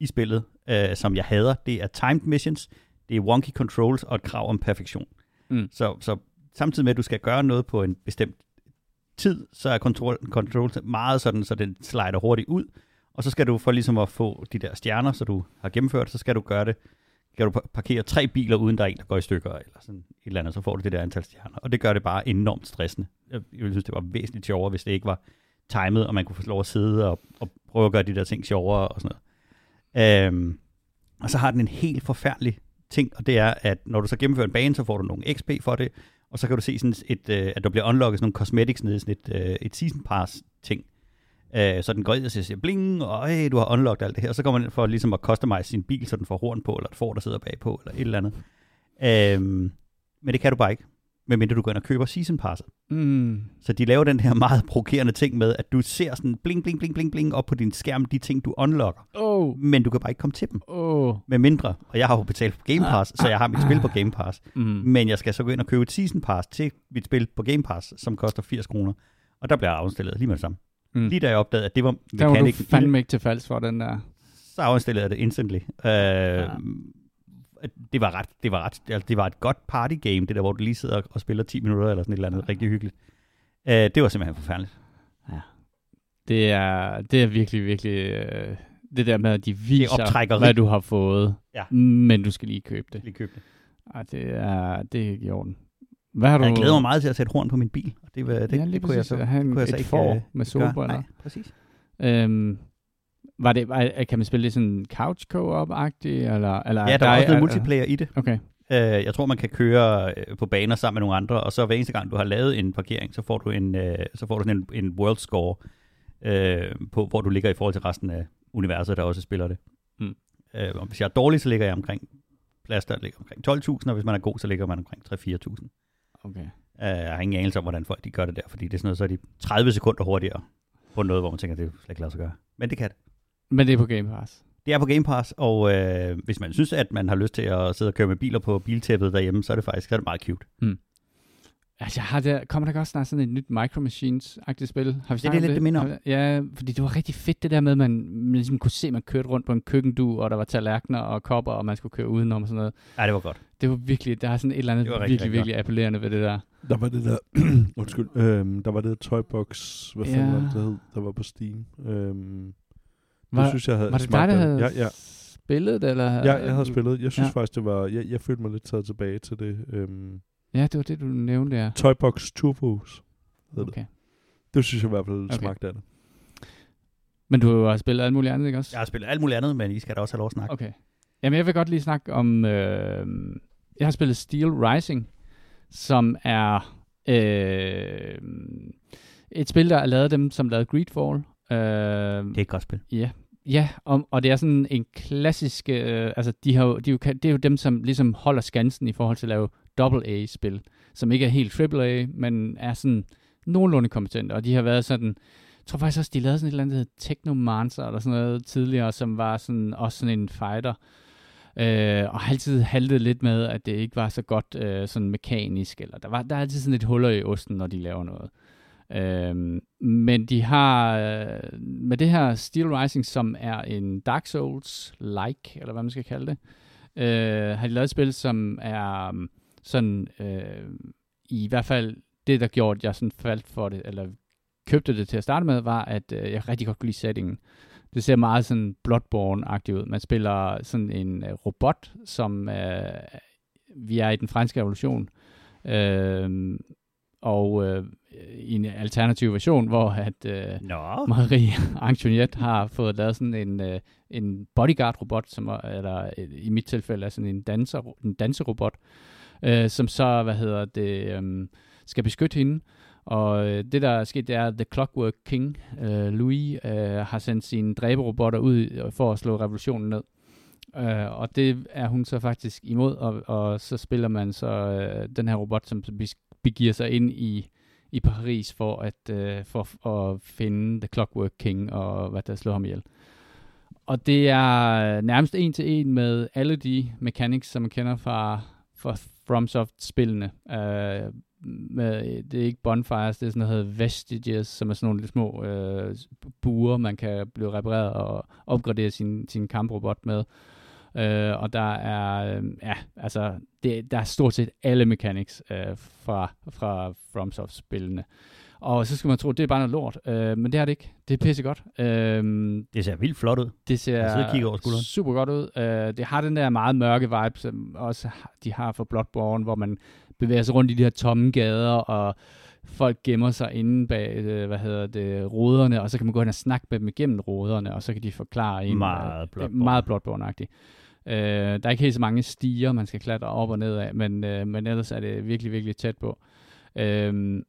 i spillet, øh, som jeg hader. Det er timed missions, det er wonky controls, og et krav om perfektion. Mm. Så, så samtidig med, at du skal gøre noget på en bestemt tid, så er control, controls meget sådan, så den slider hurtigt ud, og så skal du for ligesom at få de der stjerner, så du har gennemført, så skal du gøre det kan du parkere tre biler, uden der er en, der går i stykker, eller sådan et eller andet, så får du det der antal stjerner. Og det gør det bare enormt stressende. Jeg jeg ville synes, det var væsentligt sjovere, hvis det ikke var timet, og man kunne få lov at sidde og, og prøve at gøre de der ting sjovere og sådan noget. Øhm, og så har den en helt forfærdelig ting, og det er, at når du så gennemfører en bane, så får du nogle XP for det, og så kan du se sådan et, øh, at der bliver unlocket sådan nogle cosmetics nede i sådan et, øh, et season pass ting. Øh, så den går ind og siger bling, og hey, du har unlocked alt det her. Og så kommer man ind for ligesom at customize sin bil, så den får horn på, eller et får, der sidder bagpå, eller et eller andet. Øh, men det kan du bare ikke, medmindre du går ind og køber season passet. Mm. Så de laver den her meget provokerende ting med, at du ser sådan bling, bling, bling, bling, bling op på din skærm, de ting, du unlocker. Oh, Men du kan bare ikke komme til dem, oh. med mindre. Og jeg har jo betalt på Game Pass, så jeg har mit spil på Game Pass. Mm. Men jeg skal så gå ind og købe et season pass til mit spil på Game Pass, som koster 80 kroner. Og der bliver jeg afstillet lige med det samme. Mm. Lige da jeg opdagede, at det var Der var du fandme ikke til falsk for den der. så afstillede jeg det instantly. Øh, ja. Det var ret, det var ret, altså, det var et godt party game, det der, hvor du lige sidder og spiller 10 minutter eller sådan et eller andet, rigtig hyggeligt. Øh, det var simpelthen forfærdeligt. Det er, det er virkelig, virkelig... Øh, det der med, at de viser, hvad du har fået, Ja. men du skal lige købe det. Lige købe det. Ej, det er, det er ikke i orden. Hvad har du... Jeg glæder mig meget til at sætte horn på min bil. Og det, var- det, ja, lige det kunne jeg så, at have en, kunne jeg så et ikke, får øh, med solbriller. Nej, præcis. Øhm, var det, kan man spille det sådan couch co-op-agtigt? Eller, eller Ja, der er også noget multiplayer i det. Okay. Øh, jeg tror, man kan køre øh, på baner sammen med nogle andre, og så hver eneste gang, du har lavet en parkering, så får du en, øh, så får du sådan en, en world score, øh, på, hvor du ligger i forhold til resten af universet, der også spiller det. Mm. Øh, og hvis jeg er dårlig, så ligger jeg omkring plads, der ligger omkring 12.000, og hvis man er god, så ligger man omkring 3-4.000. okay. Øh, jeg har ingen anelse om, hvordan folk de gør det der, fordi det er sådan noget, så er de 30 sekunder hurtigere på noget, hvor man tænker, det er slet ikke lade sig gøre. Men det kan det. Men det er på Game Pass. Det er på Game Pass, og øh, hvis man synes, at man har lyst til at sidde og køre med biler på biltæppet derhjemme, så er det faktisk så er det meget cute. Altså, jeg har der, kommer der ikke også snart sådan et nyt Micro Machines-agtigt spil? Har vi Det er snakket det lidt, det minder om. Ja, fordi det var rigtig fedt det der med, at man, man ligesom kunne se, at man kørte rundt på en køkkendu, og der var tallerkener og kopper, og man skulle køre udenom og sådan noget. Ja, det var godt. Det var virkelig, der er sådan et eller andet rigtig, virkelig, rigtig virkelig appellerende ved det der. Der var det der, undskyld, øhm, der var det der Toybox, hvad fanden Ja. var det, der hed, der var på Steam. Øhm, Var- det synes jeg havde Var det smagt dig, der havde Ja, ja. spillet det, eller? Ja, jeg havde spillet. Jeg synes Ja. faktisk, det var... Jeg, jeg følte mig lidt taget tilbage til det. Øhm, Ja, det var det, du nævnte, ja. Toybox Turbos. hedder det. Okay. Det synes jeg i hvert fald Okay. okay. smagte af det. Men du har spillet alt muligt andet, ikke også? Jeg har spillet alt muligt andet, men I skal da også have lov at snakke. Okay. Jamen, jeg vil godt lige snakke om... Øh, jeg har spillet Steel Rising, som er øh, et spil, der er lavet af dem, som lavede Greedfall. Øh, Det er et godt spil. Ja, ja og, og det er sådan en klassisk... Øh, altså, de har, de jo, det er jo dem, som ligesom holder skansen i forhold til at lave double-A-spil, som ikke er helt triple-A, men er sådan nogenlunde kompetente. Og de har været sådan... Jeg tror faktisk også, de lavede sådan et eller andet, der hedder Technomancer eller sådan noget tidligere, som var sådan, også sådan en fighter. Øh, og har altid haltet lidt med, at det ikke var så godt øh, sådan mekanisk, eller der, var, der er altid sådan et huller i osten, når de laver noget. Øhm, men de har øh, med det her Steel Rising, som er en Dark Souls-like, eller hvad man skal kalde det, øh, har de lavet et spil, som er um, sådan, øh, i hvert fald det, der gjorde, at jeg sådan faldt for det, eller købte det til at starte med, var, at øh, jeg rigtig godt kunne lide settingen. Det ser meget sådan Bloodborne-agtigt ud. Man spiller sådan en øh, robot, som øh, vi er i den franske revolution. Øh, og øh, i en alternativ version, hvor at øh, Nå, Marie Antoinette har fået lavet sådan en, øh, en bodyguard-robot, som er, eller øh, i mit tilfælde er sådan en, danser, en danserobot, øh, som så, hvad hedder det, øh, skal beskytte hende. Og øh, det, der er sket, det er, at The Clockwork King, øh, Louis, øh, har sendt sine dræberobotter ud for at slå revolutionen ned. Øh, og det er hun så faktisk imod, og, og så spiller man så øh, den her robot, som begiver sig ind i, i Paris for at, øh, for at finde The Clockwork King og hvad der slår ham ihjel. Og det er nærmest en til en med alle de mechanics, som man kender fra, fra FromSoft-spillene. Øh, med, det er ikke bonfires, det er sådan noget, hedder vestiges, som er sådan nogle lidt små øh, buer, man kan blive repareret og opgradere sin, sin kamprobot med. Øh, og der er, øh, ja, altså, det, der er stort set alle mechanics øh, fra, fra FromSoft-spillene. Og så skal man tro, det er bare noget lort, øh, men det er det ikke. Det er pissegodt. Øh, det ser vildt flot ud. det ser kigger over skulderen. super godt ud. Uh, det har den der meget mørke vibe, som også de har for Bloodborne, hvor man bevæger sig rundt i de her tomme gader, og folk gemmer sig inde bag, øh, hvad hedder det, ruderne, og så kan man gå hen og snakke med dem igennem ruderne, og så kan de forklare en. Meget øh, Bloodborne. Meget Bloodborne-agtigt. Uh, der er ikke helt så mange stiger, man skal klatre op og ned af, men, uh, men ellers er det virkelig, virkelig tæt på. Uh,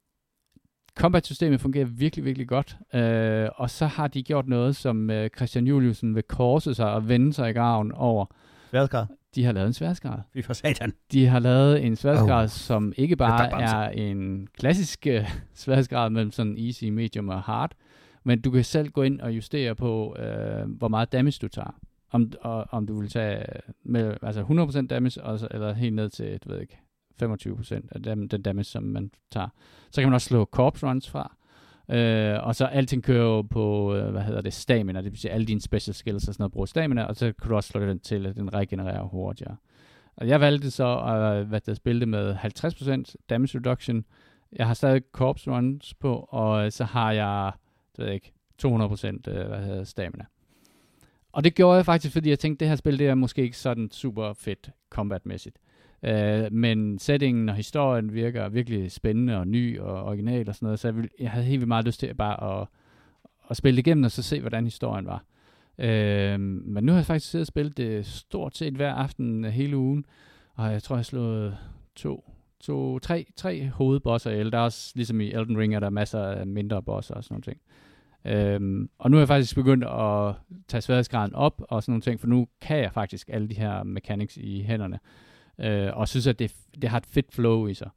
Combat-systemet fungerer virkelig, virkelig godt. Øh, og så har de gjort noget, som øh, Christian Juliusen vil korse sig og vende sig i graven over. Sværdsgrad. De har lavet en sværdesgrad. Fy for satan. De har lavet en sværdesgrad, Oh. som ikke bare er en klassisk øh, sværdesgrad mellem sådan easy, medium og hard, men du kan selv gå ind og justere på, øh, hvor meget damage du tager. Om, og, om du vil tage med, altså 100% damage, og så, eller helt ned til, du ved ikke, 25% af dem, den damage, som man tager. Så kan man også slå corpse runs fra. Øh, og så alting kører jo på, øh, hvad hedder det, stamina, det vil sige alle dine special skills og sådan noget bruger stamina, og så kan du også slå den til, at den regenererer hurtigere. Og jeg valgte så at hvad der spille det med 50% damage reduction. Jeg har stadig corpse runs på, og så har jeg, det ved jeg ikke, 200% øh, hvad hedder stamina. Og det gjorde jeg faktisk, fordi jeg tænkte, det her spil, det er måske ikke sådan super fedt combatmæssigt. Øh, men settingen og historien virker virkelig spændende og ny og original og sådan noget, så jeg, ville, jeg havde helt vildt meget lyst til bare at, at spille det igennem og så se, hvordan historien var. Øh, men nu har jeg faktisk siddet og spillet det stort set hver aften hele ugen, og jeg tror, jeg har slået to, to tre, tre hovedbosser Eller Der er også, ligesom i Elden Ring, er der masser af mindre bosser og sådan noget. Øhm, og nu har jeg faktisk begyndt at tage sværhedsgraden op og sådan nogle ting, for nu kan jeg faktisk alle de her mechanics i hænderne. Øh, og synes, at det, det har et fedt flow i sig.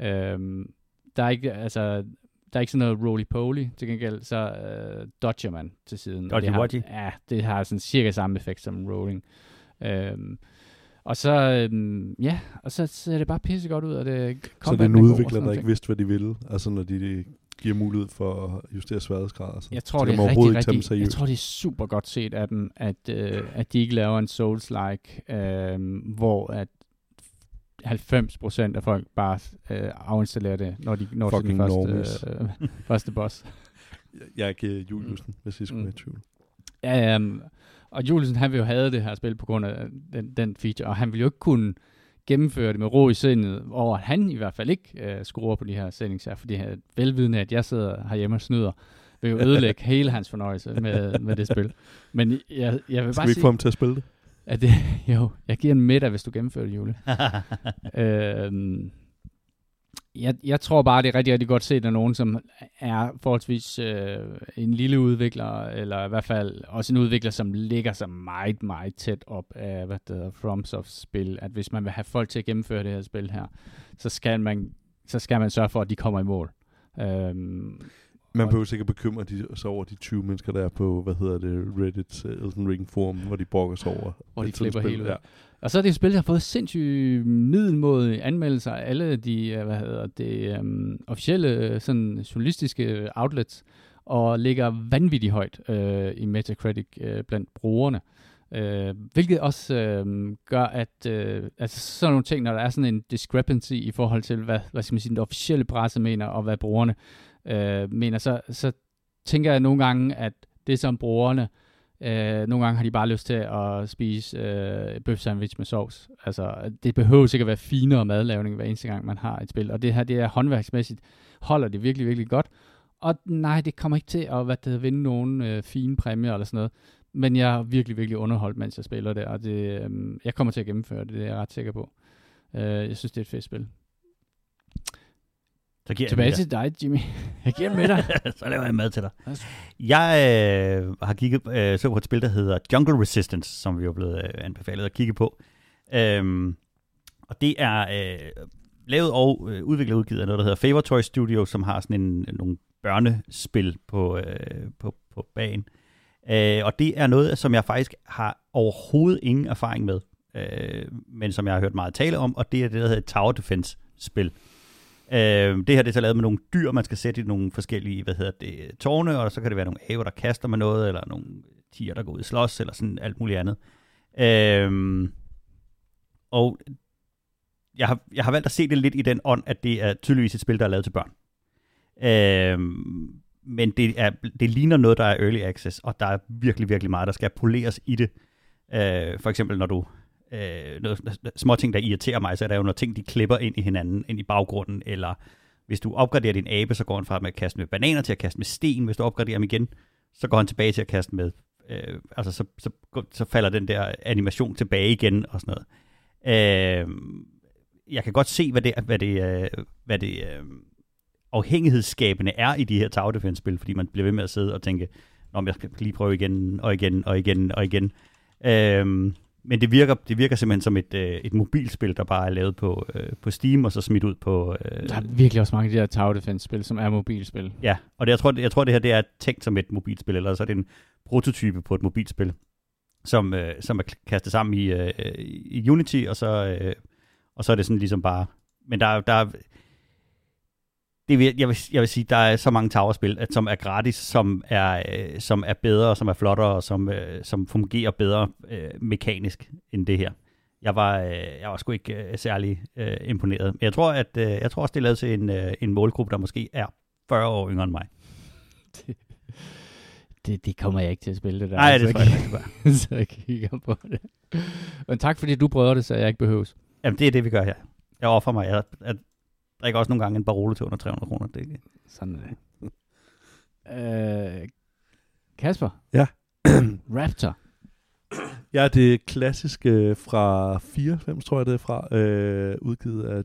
Øhm, der er ikke, altså, der er ikke sådan noget roly-poly. Til gengæld så øh, dodger man til siden. Og det har, ja, det har sådan cirka samme effekt som rolling. Øhm, Og så, øhm, ja, og så ser det bare pisse godt ud, og det Så det er en udvikler, der ikke vidste, hvad de ville, altså når de giver mulighed for at justere sværhedsgrad. Altså. Jeg tror, det er rigtig, rigtig, jeg tror, det er super godt set af dem, at, øh, at de ikke laver en Souls-like, øh, hvor at 90% af folk bare øh, afinstallerer det, når de når til den første, øh, første boss. Jeg er ikke Juliusen, hvis I skulle mm. være i tvivl. Ja, um, og Juliusen, han vil jo have det her spil på grund af den, den feature, og han vil jo ikke kunne gennemføre det med ro i sindet, over at han i hvert fald ikke uh, skruer på de her settings her, fordi han velvidende, at jeg sidder herhjemme og snyder, vil jo ødelægge hele hans fornøjelse med, med det spil. Men jeg, jeg vil Skal bare vi ikke få ham til at spille det? At det, jo, jeg giver en middag, hvis du gennemfører det, Jule. øhm, jeg, jeg tror bare, det er rigtig, rigtig godt set af nogen, som er forholdsvis øh, en lille udvikler, eller i hvert fald også en udvikler, som ligger så meget, meget tæt op af hvad det hedder, FromSofts spil, at hvis man vil have folk til at gennemføre det her spil her, så skal man, så skal man sørge for, at de kommer i mål. Øhm, man behøver sikkert bekymre de, sig over de 20 mennesker, der er på, hvad hedder det, Reddit uh, Elden Ring forum, hvor de brokker sig over. Hvor de klipper helt ja. Og så er det et spil, der har fået sindssygt middelmåde anmeldelser af alle de, øh, hvad hedder det, um, officielle sådan, journalistiske outlets, og ligger vanvittigt højt uh, i Metacritic uh, blandt brugerne. Uh, hvilket også uh, gør, at uh, altså sådan nogle ting, når der er sådan en discrepancy i forhold til, hvad, hvad skal man sige, den officielle presse mener, og hvad brugerne øh, mener, så, altså, så tænker jeg nogle gange, at det som brugerne, øh, nogle gange har de bare lyst til at spise øh, bøf sandwich med sovs. Altså, det behøver sikkert være finere madlavning hver eneste gang, man har et spil. Og det her, det er håndværksmæssigt, holder det virkelig, virkelig godt. Og nej, det kommer ikke til at hvad det, vinde nogen øh, fine præmier eller sådan noget. Men jeg er virkelig, virkelig underholdt, mens jeg spiller det, og det, øh, jeg kommer til at gennemføre det, det er jeg ret sikker på. Øh, jeg synes, det er et fedt spil. Så giver Tilbage til dig, Jimmy. Jeg giver den med dig. så laver jeg mad til dig. Jeg øh, har kigget øh, så på et spil, der hedder Jungle Resistance, som vi er blevet øh, anbefalet at kigge på. Øhm, og det er øh, lavet og øh, udviklet og udgivet af noget, der hedder Favor Toy Studio, som har sådan en, nogle børnespil på, øh, på, på banen. Øh, og det er noget, som jeg faktisk har overhovedet ingen erfaring med, øh, men som jeg har hørt meget tale om, og det er det, der hedder Tower Defense-spil. Øh, Øhm, det her det er så lavet med nogle dyr, man skal sætte i nogle forskellige, hvad hedder det, tårne, og så kan det være nogle aver, der kaster med noget, eller nogle tiger, der går ud i slås, eller sådan alt muligt andet. Øh, og jeg har, jeg har valgt at se det lidt i den ånd, at det er tydeligvis et spil, der er lavet til børn. Øh, men det, er, det ligner noget, der er early access, og der er virkelig, virkelig meget, der skal poleres i det. Øh, for eksempel når du øh, noget, små ting, der irriterer mig, så er der jo nogle ting, de klipper ind i hinanden, ind i baggrunden, eller hvis du opgraderer din abe, så går han fra med at kaste med bananer til at kaste med sten. Hvis du opgraderer ham igen, så går han tilbage til at kaste med, øh, altså så, så, så falder den der animation tilbage igen og sådan noget. Øh, jeg kan godt se, hvad det, hvad det, øh, hvad det øh, afhængighedsskabende er i de her Tower Defense-spil, fordi man bliver ved med at sidde og tænke, om jeg skal lige prøve igen og igen og igen og igen. Øh, men det virker, det virker simpelthen som et, øh, et mobilspil, der bare er lavet på, øh, på Steam, og så smidt ud på... Øh, der er virkelig også mange af de her Tower Defense-spil, som er mobilspil. Ja, og det, jeg, tror, det, jeg tror, det her det er tænkt som et mobilspil, eller så er det en prototype på et mobilspil, som, øh, som er kastet sammen i, øh, i Unity, og så, øh, og så er det sådan ligesom bare... Men der, der, det vil, jeg, vil, jeg vil sige, der er så mange towerspil, at, som er gratis, som er, øh, som er bedre, som er flottere, som, øh, som fungerer bedre øh, mekanisk end det her. Jeg var, øh, jeg var sgu ikke øh, særlig øh, imponeret. Men jeg tror, at, øh, jeg tror også, det er lavet til en, øh, en målgruppe, der måske er 40 år yngre end mig. Det, det, det kommer jeg ikke til at spille det der. Nej, det tror jeg ikke. så jeg kigger på det. Men tak, fordi du prøver det, så jeg ikke behøves. Jamen, det er det, vi gør her. Jeg offer mig. Jeg, jeg, drikker også nogle gange en Barolo til under 300 kroner. Det er ikke. Sådan er det. øh, Kasper? Ja? Raptor? Ja, det er klassiske fra 94, tror jeg det er fra, øh, udgivet af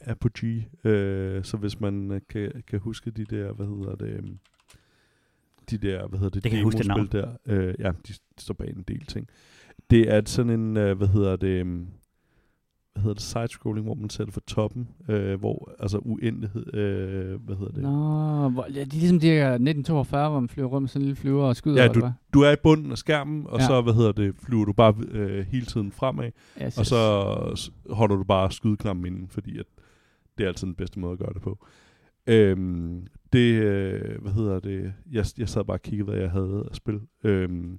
Apogee. Øh, så hvis man øh, kan, kan huske de der, hvad hedder det, øhm, de der, hvad hedder det, det kan huske det der, øh, ja, de, de står bag en del ting. Det er sådan en, øh, hvad hedder det, øhm, hvad hedder det, side-scrolling, hvor man ser det fra toppen, øh, hvor, altså uendelighed, øh, hvad hedder det? Nå, hvor, ja, det er ligesom de her 1942, hvor man flyver rundt med sådan en lille flyver og skyder, Ja, du, du er i bunden af skærmen, og Ja. så, hvad hedder det, flyver du bare øh, hele tiden fremad, Yes, og så holder du bare skydeknappen inden, fordi at det er altid den bedste måde at gøre det på. Øhm, det, øh, hvad hedder det, jeg, jeg sad bare og kiggede, hvad jeg havde at spille, øhm,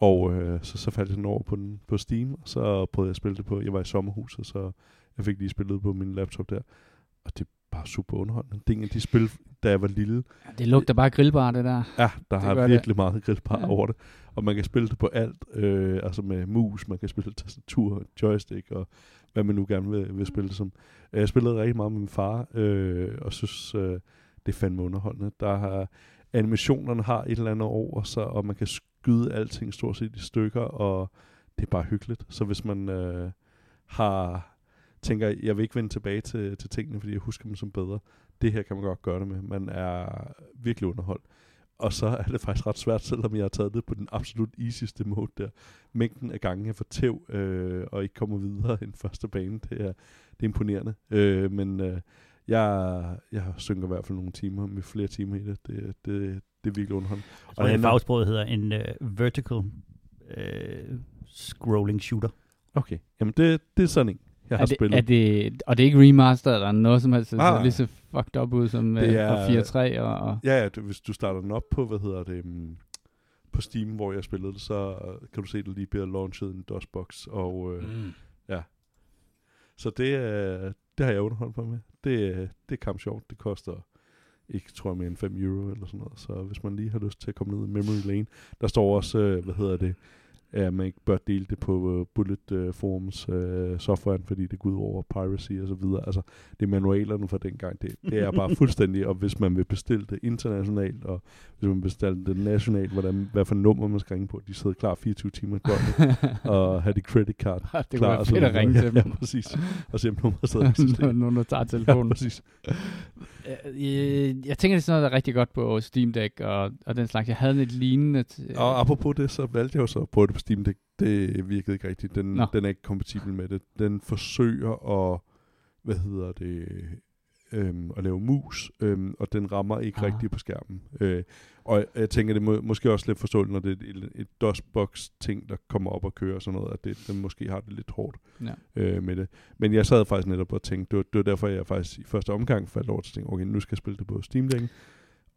og øh, så, så faldt sådan over på, den, på Steam, og så prøvede jeg at spille det på, jeg var i sommerhuset, så jeg fik lige spillet på min laptop der, og det er bare super underholdende. Det er en af de spil, da jeg var lille, Ja, Det lugter bare grillbar, det der. Ja, der Det har gør det. virkelig meget grillbar Ja. ja. over det. Og man kan spille det på alt, øh, altså med mus, man kan spille tastatur, joystick og hvad man nu gerne vil, vil spille det som. Øh, Jeg spillede rigtig meget med min far, øh, og synes, øh, det er fandme underholdende. Der har, animationerne har et eller andet over sig, og man kan skyde alting stort set i stykker, og det er bare hyggeligt. Så hvis man øh, har tænker, jeg vil ikke vende tilbage til, til tingene, fordi jeg husker dem som bedre. Det her kan man godt gøre det med. Man er virkelig underholdt. Og så er det faktisk ret svært, selvom jeg har taget det på den absolut easyste måde der. Mængden af gange, jeg får tæv, øh, og ikke kommer videre end første bane, det er, det er imponerende. Øh, men øh, jeg, jeg synker i hvert fald nogle timer, med flere timer i det. Det, det, det er virkelig underholdende. Og det handler- fagsproget hedder en uh, vertical uh, scrolling shooter. Okay, jamen det, det er sådan en, jeg har er det, spillet. Er det, og det er ikke remastered eller noget som helst, det Ah. ser lige så fucked up ud som Det det er- er, 4.3 og, og Ja, ja, det, hvis du starter den op på, hvad hedder det, um, på Steam, hvor jeg spillede det, så øh, kan du se, at der lige bliver launchet en DOS-box, og øh, Mm. så det, øh, det har jeg underholdt mig med. Det, øh, det er kamp sjovt. Det koster ikke, tror jeg, mere end 5 euro eller sådan noget. Så hvis man lige har lyst til at komme ned i memory lane, der står også, øh, hvad hedder det, at man ikke bør dele det på uh, Bullet uh, Forums uh, softwaren, fordi det går ud over piracy og så videre. Altså, det er manualerne fra dengang. Det, det er bare fuldstændig, og hvis man vil bestille det internationalt, og hvis man vil bestille det nationalt, hvordan, hvad for nummer man skal ringe på, de sidder klar 24 timer i døgnet, og have de credit card det kunne klar. så fedt at ringe til ja, dem. Ja, præcis. Og se om nummeret stadig eksisterer. nu tager Ja, telefonen. præcis. Øh, jeg tænker, det er sådan noget, der er rigtig godt på Steam Deck og, og den slags. Jeg havde et lignende... T- Og apropos det, så valgte jeg jo så at det Steam Deck. Det virkede ikke rigtigt. Den, Nå. den er ikke kompatibel med det. Den forsøger at, hvad hedder det, øhm, at lave mus, øhm, og den rammer ikke Ah. rigtigt på skærmen. Øh, og jeg, jeg tænker, det må, måske også lidt forståeligt, når det er et, et DOS-box-ting, der kommer op og kører og sådan noget, at det, den måske har det lidt hårdt ja. øh, med det. Men jeg sad faktisk netop og tænkte, det var, det var derfor, jeg faktisk i første omgang faldt over til at tænke, okay, nu skal jeg spille det på Steam Deck.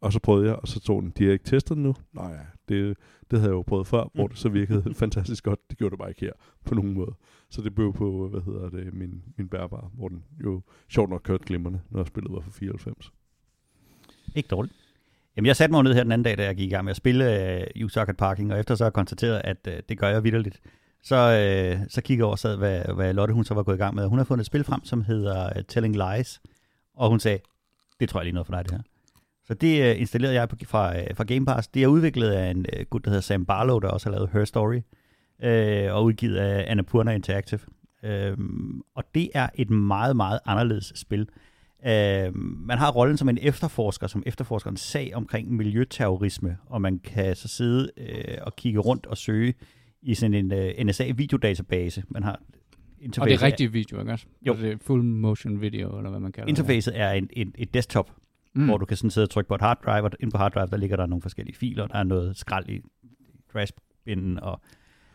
Og så prøvede jeg, og så tog den, de har ikke testet den nu. Nej, det, det havde jeg jo prøvet før, hvor det så virkede fantastisk godt. Det gjorde det bare ikke her, på nogen måde. Så det blev på, hvad hedder det, min, min bærbare, hvor den jo sjovt nok kørte glimrende, når spillet var for 94. Ikke dårligt. Jamen, jeg satte mig ned her den anden dag, da jeg gik i gang med at spille uh, U-Socket Parking, og efter så har jeg konstateret, at uh, det gør jeg vidderligt, så, uh, så kigger jeg over og sad, hvad, hvad Lotte hun så var gået i gang med. Hun har fundet et spil frem, som hedder uh, Telling Lies, og hun sagde, det tror jeg lige noget for dig, det her. Så det uh, installerede jeg på, fra, uh, fra Game Pass. Det er udviklet af en uh, gut, der hedder Sam Barlow, der også har lavet Her Story, uh, og udgivet af Annapurna Interactive. Uh, og det er et meget, meget anderledes spil. Uh, man har rollen som en efterforsker, som efterforsker en sag omkring miljøterrorisme, og man kan så sidde uh, og kigge rundt og søge i sådan en uh, NSA-videodatabase. Man har Og det er rigtig video, ikke også? Jo. Altså, Det er full motion video, eller hvad man kalder Interfacet er en, en, et desktop, det. Mm. hvor du kan sådan sidde og trykke på et hard drive, og inde på hard drive, der ligger der nogle forskellige filer, der er noget skrald i trashbinden, og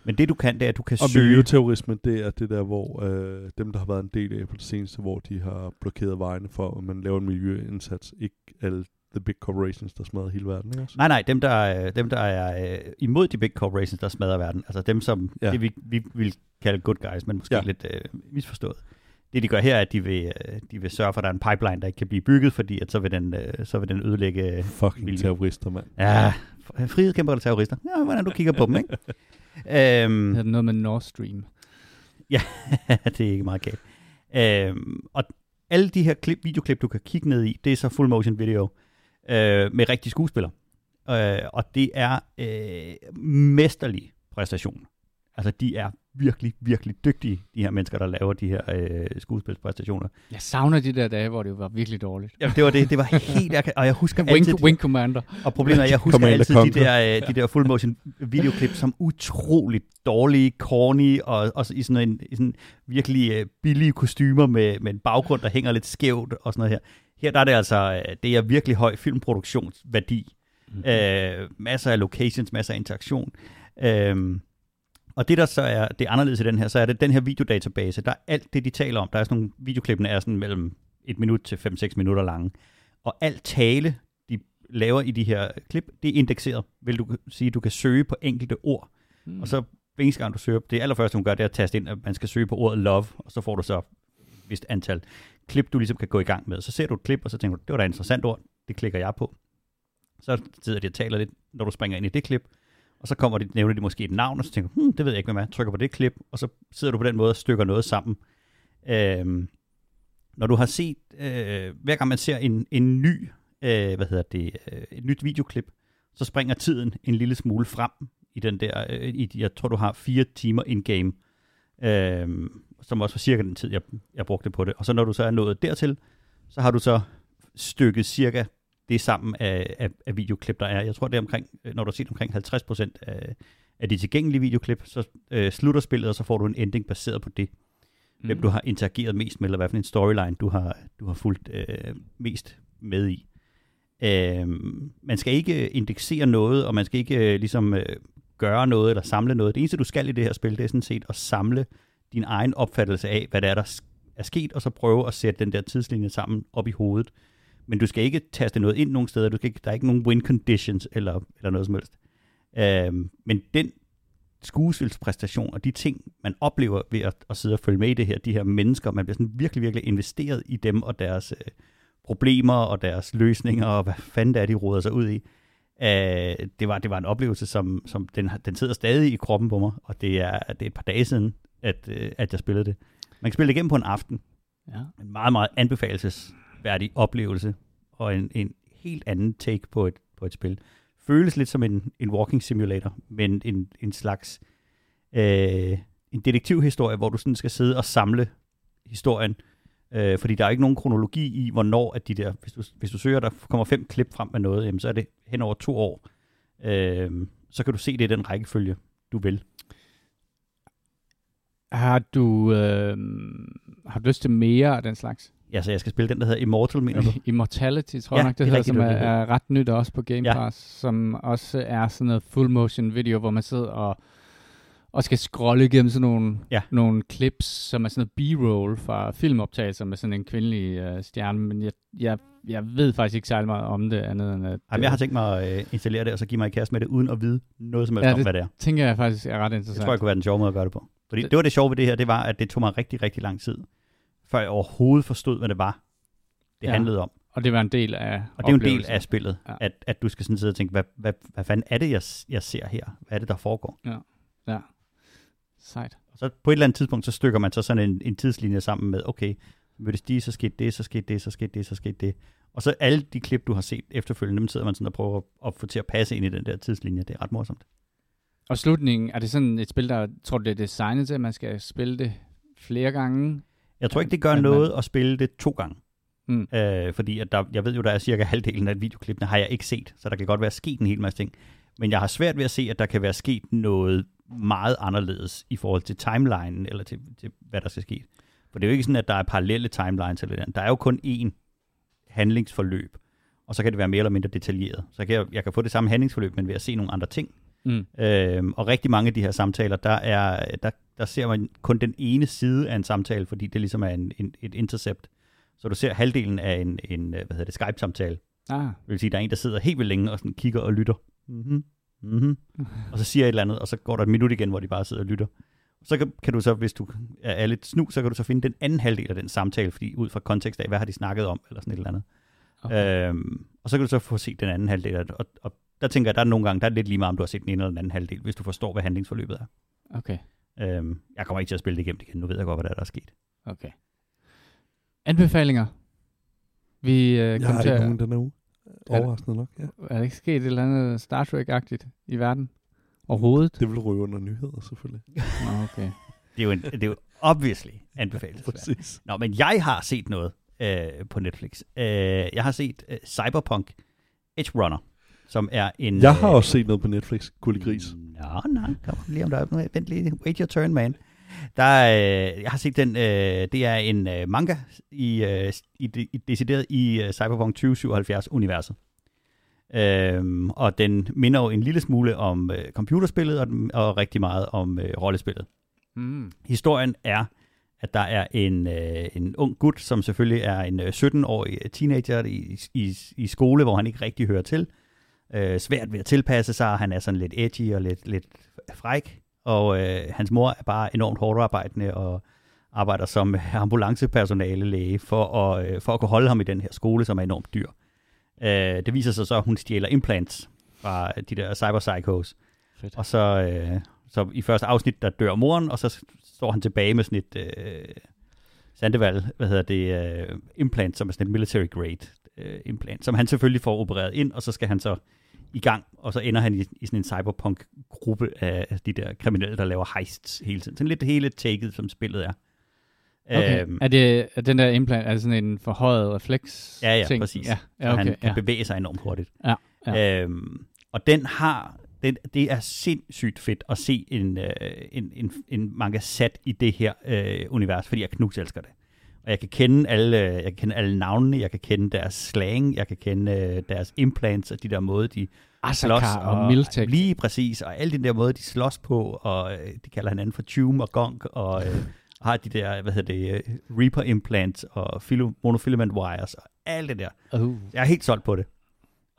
men det du kan, det er, at du kan Og søge... miljøterrorisme, det er det der, hvor øh, dem, der har været en del af på det seneste, hvor de har blokeret vejene for, at man laver en miljøindsats. Ikke alle the big corporations, der smadrer hele verden, ikke også? Nej, nej, dem der, er- dem der er øh, imod de big corporations, der smadrer verden, altså dem, som ja. Det vi, vi vil kalde good guys, men måske. Ja. lidt øh, misforstået. Det de gør her, er, at de vil, øh, de vil sørge for, at der er en pipeline, der ikke kan blive bygget, fordi at så, vil den, øh, så vil den ødelægge... Fucking miljø. terrorister, mand. Ja, frihedskæmper eller terrorister. Ja, hvordan du kigger på dem, ikke? øhm, Det hedder noget med Nord Stream. det er ikke meget galt. Øhm, og alle de her klip, videoklip, du kan kigge ned i, det er så full motion video øh, med rigtige skuespillere. Øh, og det er øh, mesterlig præstation. Altså, de er virkelig, virkelig dygtige, de her mennesker, der laver de her øh, skuespilspræstationer. Jeg savner de der dage, hvor det var virkelig dårligt. Ja, det var det. Det var helt... Og jeg husker Wing, altid... Wing Commander. Og problemet er, at jeg husker Commander altid de der, øh, de der full motion videoklip som utroligt dårlige, corny, og også i sådan en i sådan virkelig øh, billige kostymer med, med en baggrund, der hænger lidt skævt og sådan noget her. Her der er det altså, øh, det er virkelig høj filmproduktionsværdi. Mhm. Mm-hmm. Øh, masser af locations, masser af interaktion. Øh, og det der så er, det er anderledes i den her, så er det den her videodatabase, der er alt det, de taler om. Der er sådan nogle, videoklippene er sådan mellem et minut til 5-6 minutter lange. Og alt tale, de laver i de her klip, det er indekseret. Vil du sige, du kan søge på enkelte ord. Mm. Og så hver eneste gang du søger, det allerførste hun gør, det er at taste ind, at man skal søge på ordet love, og så får du så et vist antal klip, du ligesom kan gå i gang med. Så ser du et klip, og så tænker du, det var da et interessant ord, det klikker jeg på. Så sidder de og taler lidt, når du springer ind i det klip, og så kommer de, nævner de måske et navn, og så tænker hmm, det ved jeg ikke, hvad man er. Trykker på det klip, og så sidder du på den måde og stykker noget sammen. Øhm, når du har set, øh, hver gang man ser en, en ny, øh, hvad hedder det, øh, et nyt videoklip, så springer tiden en lille smule frem i den der, øh, i, jeg tror du har fire timer in-game, øh, som også var cirka den tid, jeg, jeg brugte på det. Og så når du så er nået dertil, så har du så stykket cirka det sammen af, af, af videoklip, der er. Jeg tror, det er omkring, når du har set omkring 50% af, af de tilgængelige videoklip, så øh, slutter spillet, og så får du en ending baseret på det Mm. hvem du har interageret mest med, eller hvad for en storyline du har, du har fulgt øh, mest med i. Øh, man skal ikke indeksere noget, og man skal ikke øh, ligesom øh, gøre noget eller samle noget. Det eneste, du skal i det her spil, det er sådan set at samle din egen opfattelse af, hvad der er, der er sket, og så prøve at sætte den der tidslinje sammen op i hovedet. Men du skal ikke taste noget ind nogen steder. Du skal ikke, der er ikke nogen win conditions eller, eller noget som helst. Øh, men den skuespilspræstation og de ting, man oplever ved at, at sidde og følge med i det her, de her mennesker, man bliver sådan virkelig, virkelig investeret i dem og deres øh, problemer og deres løsninger, og hvad fanden det er, de roder sig ud i. Øh, det, var, det var en oplevelse, som, som den, den sidder stadig i kroppen på mig, og det er, det er et par dage siden, at, øh, at jeg spillede det. Man kan spille det igennem på en aften. Ja. En meget, meget anbefalesværdig oplevelse, og en, en helt anden take på et, på et spil. Føles lidt som en, en walking simulator, men en, en slags øh, en detektivhistorie, hvor du sådan skal sidde og samle historien, øh, fordi der er ikke nogen kronologi i, hvornår at de der, hvis du, hvis du søger, der kommer fem klip frem med noget, jamen, så er det hen over to år. Øh, så kan du se det i den rækkefølge, du vil. Har du, øh, har du lyst til mere af den slags? Ja, så jeg skal spille den, der hedder Immortal, mener du? Immortality, tror Ja, jeg nok, det, det er hedder, rigtigt, som er, det er det. ret nyt også på Game Ja. Pass, som også er sådan noget full motion video, hvor man sidder og, og skal scrolle igennem sådan nogle, Ja. nogle clips, som er sådan noget b-roll fra filmoptagelser med sådan en kvindelig øh, stjerne, men jeg, jeg, jeg ved faktisk ikke særlig meget om det andet end at... Jamen, jeg har tænkt mig at øh, installere det, og så give mig i kast med det, uden at vide noget som helst Ja, ja, om, det- hvad det er. tænker jeg faktisk er ret Det interessant. tror jeg kunne være den sjove måde at gøre det på. Fordi Det- det var det sjove ved det her, det var, at det tog mig rigtig, rigtig lang tid, før jeg overhovedet forstod, hvad det var, det Ja. ja. handlede om. Og det var en del af Og det er jo en del af spillet, Ja. ja. at, at du skal sådan sidde og tænke, hvad, hvad, hvad fanden er det, jeg, jeg ser her? Hvad er det, der foregår? Ja, sejt. Og så på et eller andet tidspunkt, så stykker man så sådan en, en tidslinje sammen med, okay, mødtes de, så skete det, så skete det, så skete det, så skete det. Og så alle de klip, du har set efterfølgende, dem sidder man sådan og prøver at, at få til at passe ind i den der tidslinje. Det er ret morsomt. Og slutningen, er det sådan et spil, der tror du, det er designet til, at man skal spille det flere gange? Jeg tror ikke, det gør man- noget at spille det to gange. Mm. Øh, fordi at der, jeg ved jo, der er cirka halvdelen af videoklippene, har jeg ikke set, så der kan godt være sket en hel masse ting. Men jeg har svært ved at se, at der kan være sket noget meget anderledes i forhold til timelinen, eller til, til hvad der skal ske. For det er jo ikke sådan, at der er parallelle timelines eller det Der er jo kun én handlingsforløb, og så kan det være mere eller mindre detaljeret. Så kan jeg, jeg kan få det samme handlingsforløb, men ved at se nogle andre ting. Mm. Øhm, og rigtig mange af de her samtaler, der, er, der, der ser man kun den ene side af en samtale, fordi det ligesom er en, en, et intercept. Så du ser halvdelen af en, en øh, hvad hedder det, Skype-samtale. Ah, Det vil sige, der er en, der sidder helt vildt længe og sådan kigger og lytter. Mm-hmm. Mm-hmm. Og så siger jeg et eller andet, og så går der et minut igen, hvor de bare sidder og lytter. Så kan, kan du så, hvis du er, lidt snu, så kan du så finde den anden halvdel af den samtale, fordi ud fra kontekst af, hvad har de snakket om, eller sådan et eller andet. okay. Øhm, og så kan du så få set den anden halvdel af. Og, og der tænker jeg, der er nogle gange, der er lidt lige meget, om du har set den ene eller den anden halvdel, hvis du forstår, hvad handlingsforløbet er. okay, Øhm, jeg kommer ikke til at spille det igennem igen. Nu ved jeg godt, hvad der er, der er sket. okay. Anbefalinger? Vi øh, Jeg har til ikke at... nogen denne uge. Overraskende nok, ja. Er der ikke sket et eller andet Star Trek-agtigt i verden? Overhovedet? Det vil ryge under nyheder, selvfølgelig. Nå, okay. Det er jo, en, det er jo obviously anbefalesværdigt. Præcis. Nå, men jeg har set noget øh, på Netflix. Øh, jeg har set øh, Cyberpunk Edge Runner, som er en... Jeg har øh, også set noget på Netflix, Gulli Gris. Nå, nej, kom lige om der er Vent lige. Wait your turn, man. Der er, øh, jeg har set den, øh, det er en øh, manga, i, øh, i, i, decideret i øh, Cyberpunk 2077-universet. Øhm, og den minder jo en lille smule om øh, computerspillet, og, og rigtig meget om øh, rollespillet. Mm. Historien er, at der er en, øh, en ung gut, som selvfølgelig er en øh, 17-årig teenager i, i, i skole, hvor han ikke rigtig hører til. Øh, svært ved at tilpasse sig, han er sådan lidt edgy og lidt, lidt fræk, og øh, hans mor er bare enormt hårdt arbejdende og arbejder som ambulancepersonale læge for at, øh, for at kunne holde ham i den her skole, som er enormt dyr. Øh, det viser sig så, at hun stjæler implants fra de der cyberpsychos, Fedt. og så, øh, så i første afsnit, der dør moren, og så står han tilbage med sådan et øh, Sandeval, hvad hedder det, øh, implant, som er sådan et military grade øh, implant, som han selvfølgelig får opereret ind, og så skal han så i gang, og så ender han i, i sådan en cyberpunk-gruppe af de der kriminelle, der laver heists hele tiden. Sådan lidt hele taket, som spillet er. Okay. Øhm, er, det, er den der implant, er det sådan en forhøjet refleks Ja, ja, ting? præcis. Ja, ja okay. han kan ja. bevæge sig enormt hurtigt. Ja, ja. Øhm, og den har, den, det er sindssygt fedt at se en, øh, en, en, en manga sat i det her øh, univers, fordi jeg knus elsker det. Og jeg kan kende alle, jeg kan kende alle navnene, jeg kan kende deres slang, jeg kan kende øh, deres implants og de der måde, de slås. Og Miltek. Lige præcis, og alle de der måder, de slås på, og øh, de kalder hinanden for Tume og Gonk, og øh, har de der, hvad hedder det, Reaper implants og filo, monofilament wires, og alt det der. Uh. Jeg er helt solgt på det.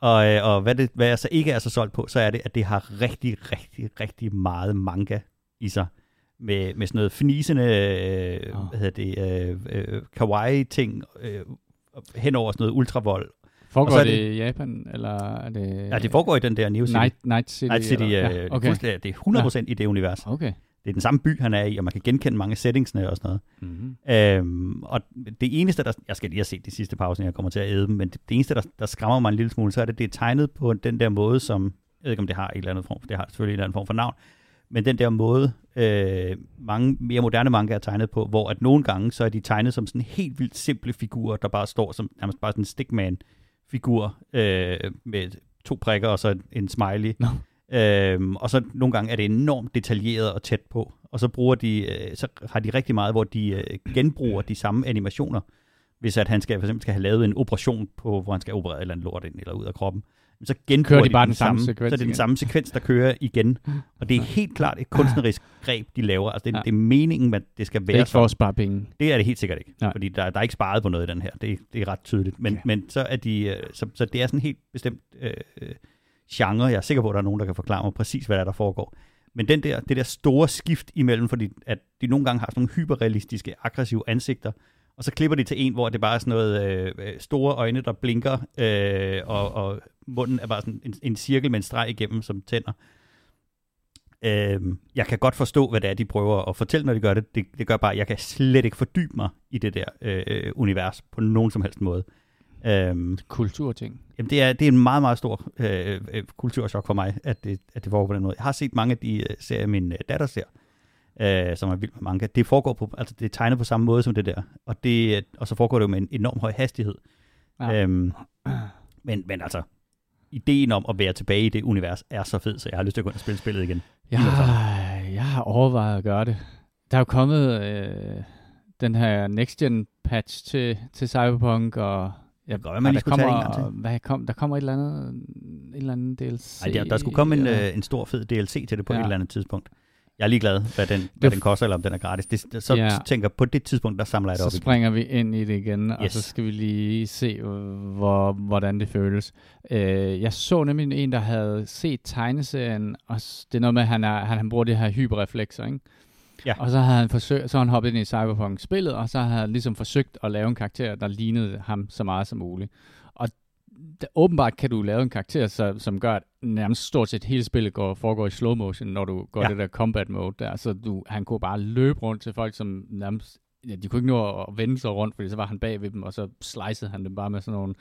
Og, og hvad, det, hvad jeg så ikke er så solgt på, så er det, at det har rigtig, rigtig, rigtig meget manga i sig. Med, med sådan noget fnisende, øh, Åh. hvad hedder det, øh, øh, kawaii-ting, øh, hen over sådan noget ultravold. Foregår så er det i Japan, eller er det... Ja, det foregår i den der Neo City. Night, Night City? Night City, eller? øh, ja, okay. det er 100% i det univers. Okay. Det er den samme by, han er i, og man kan genkende mange settingsne og sådan noget. Mm-hmm. Øhm, og det eneste, der... Jeg skal lige have set de sidste pauser, jeg kommer til at æde dem, men det, det eneste, der, der skræmmer mig en lille smule, så er det, det er tegnet på den der måde, som... Jeg ved ikke, om det har et eller andet form, det har selvfølgelig en eller anden form for navn, men den der måde, øh, mange mere moderne manga er tegnet på, hvor at nogle gange, så er de tegnet som sådan helt vildt simple figurer, der bare står som nærmest bare sådan en stickman-figur øh, med to prikker og så en smiley. Nå. Øhm, og så nogle gange er det enormt detaljeret og tæt på. Og så bruger de, øh, så har de rigtig meget, hvor de øh, genbruger de samme animationer. Hvis at han skal, for eksempel skal have lavet en operation på, hvor han skal operere et eller andet lort ind eller ud af kroppen. Så genbruger Kører de bare den samme sekvens Så er det den igen? samme sekvens, der kører igen. Og det er helt klart et kunstnerisk greb, de laver. Altså det, Ja. det er meningen, at det skal Det være er ikke for at spare penge. Det er det helt sikkert ikke, Nej. fordi der, der er ikke sparet på noget i den her. Det, det er ret tydeligt. Men, Okay. men så er de, øh, så, så det er sådan en helt bestemt øh, genre. Jeg er sikker på, at der er nogen, der kan forklare mig præcis, hvad der, er, der foregår. Men den der, det der store skift imellem, fordi at de nogle gange har sådan nogle hyperrealistiske, aggressive ansigter, og så klipper de til en, hvor det bare er sådan noget øh, øh, store øjne, der blinker, øh, og, og munden er bare sådan en, en cirkel med en streg igennem som tænder. Øh, jeg kan godt forstå, hvad det er, de prøver at fortælle, når de gør det. Det, det gør bare, at jeg kan slet ikke fordybe mig i det der øh, univers på nogen som helst måde. Øh, Kulturting. Jamen det er, det er en meget, meget stor øh, øh, kulturschok for mig, at det, at det foregår på den måde. Jeg har set mange af de øh, serier, min øh, datter ser, øh, som er vildt med manga. Det foregår på, altså det er tegnet på samme måde som det der. Og, det, og så foregår det jo med en enorm høj hastighed. Ja. Ja. Øhm, men, men altså, ideen om at være tilbage i det univers er så fed, så jeg har lyst til at gå ind og spille spillet igen. Jeg har, jeg har overvejet at gøre det. Der er jo kommet øh, den her next gen patch til, til Cyberpunk, og ja, kan godt man lige der skulle tage en kommer, gang til. Hvad kom, der kommer et eller andet, et eller andet DLC. Ej, der, der skulle komme en, øh, en stor fed DLC til det på ja. Ja. et eller andet tidspunkt. Jeg er ligeglad, hvad den, hvad den koster, eller om den er gratis. Det, så Ja. tænker på det tidspunkt, der samler jeg det op så igen. springer vi ind i det igen, og Yes. så skal vi lige se, hvor, hvordan det føles. Øh, jeg så nemlig en, der havde set tegneserien, og det er noget med, at han, er, han, han bruger det her hyperreflekser, ikke? Ja. Og så havde han forsøgt, så han hoppet ind i Cyberpunk-spillet, og så havde han ligesom forsøgt at lave en karakter, der lignede ham så meget som muligt. Og der, åbenbart kan du lave en karakter, så, som gør, at nærmest stort set hele spillet går, foregår i slow motion, når du går Ja. ja. det der combat mode der. Så du, han kunne bare løbe rundt til folk, som nærmest ja, de kunne ikke nå at vende sig rundt, fordi så var han bag ved dem, og så slicede han dem bare med sådan nogle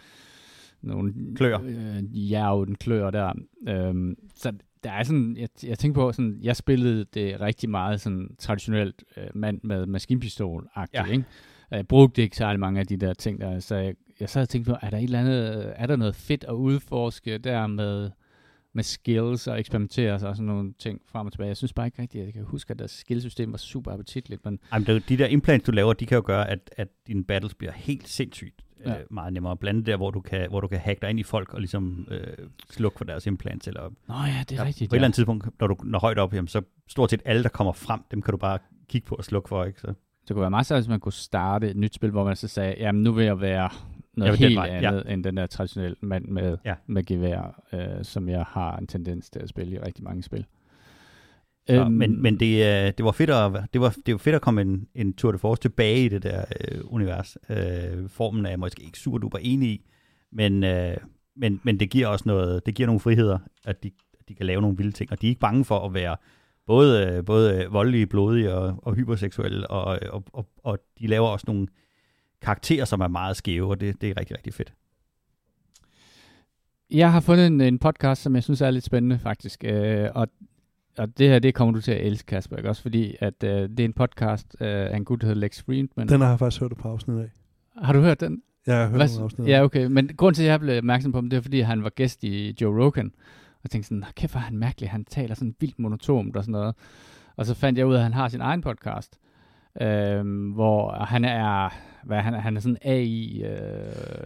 nogle Klør. øh, jærven klør der. Øhm, så der er sådan, jeg, jeg tænker på, sådan, jeg spillede det rigtig meget sådan traditionelt øh, mand med maskinpistol-agtigt, Ja. ikke? Jeg brugte ikke særlig mange af de der ting der, så jeg, jeg sad og tænkte på, er der et eller andet, er der noget fedt at udforske der med, med skills og eksperimentere og sådan nogle ting frem og tilbage. Jeg synes bare ikke rigtigt, at jeg kan huske, at deres skillsystem var super appetitligt, men Ej, men det jo- de der implants, du laver, de kan jo gøre, at, at dine battles bliver helt sindssygt Ja. øh, meget nemmere. Blandt andet der, hvor du kan, hvor du kan hacke dig ind i folk og ligesom øh, slukke for deres implants. Eller, Nå ja, det er der, rigtigt. På et eller andet tidspunkt, når du når højt op, jamen, så stort set alle, der kommer frem, dem kan du bare kigge på og slukke for. Ikke? Så, Det kunne være meget sejt, hvis man kunne starte et nyt spil, hvor man så sagde, jamen nu vil jeg være noget den helt vej, ja. andet end den der traditionelle mand med, Ja. med gevær, øh, som jeg har en tendens til at spille i rigtig mange spil. så, øhm, men men det, øh, det, var fedt at, det, var, det var fedt at komme en, en Tour de Force tilbage i det der øh, univers. Øh, formen er jeg måske ikke super duper enig i, men, øh, men, men det giver også noget, det giver nogle friheder, at de, at de kan lave nogle vilde ting, og de er ikke bange for at være både, øh, både voldelige, blodige og, og hyperseksuelle, og, og, og, og de laver også nogle karakterer, som er meget skæve, og det, det er rigtig, rigtig fedt. Jeg har fundet en, en podcast, som jeg synes er lidt spændende faktisk, øh, og, og det her, det kommer du til at elske, Kasper, ikke? også fordi at øh, det er en podcast øh, af en gut, der hedder Lex Friedman. Den har jeg faktisk hørt par afsnit af. Har du hørt den? Jeg har hørt Hvad- afsnit. Ja, okay. Men grund til, at jeg blev opmærksom på ham, det er, fordi han var gæst i Joe Rogan. Og tænkte sådan, "Nå, kæft, hvor er han mærkelig. Han taler sådan vildt monotont og sådan noget. Og så fandt jeg ud af, at han har sin egen podcast. Øhm, hvor han er, hvad, han, er- han er sådan AI øh,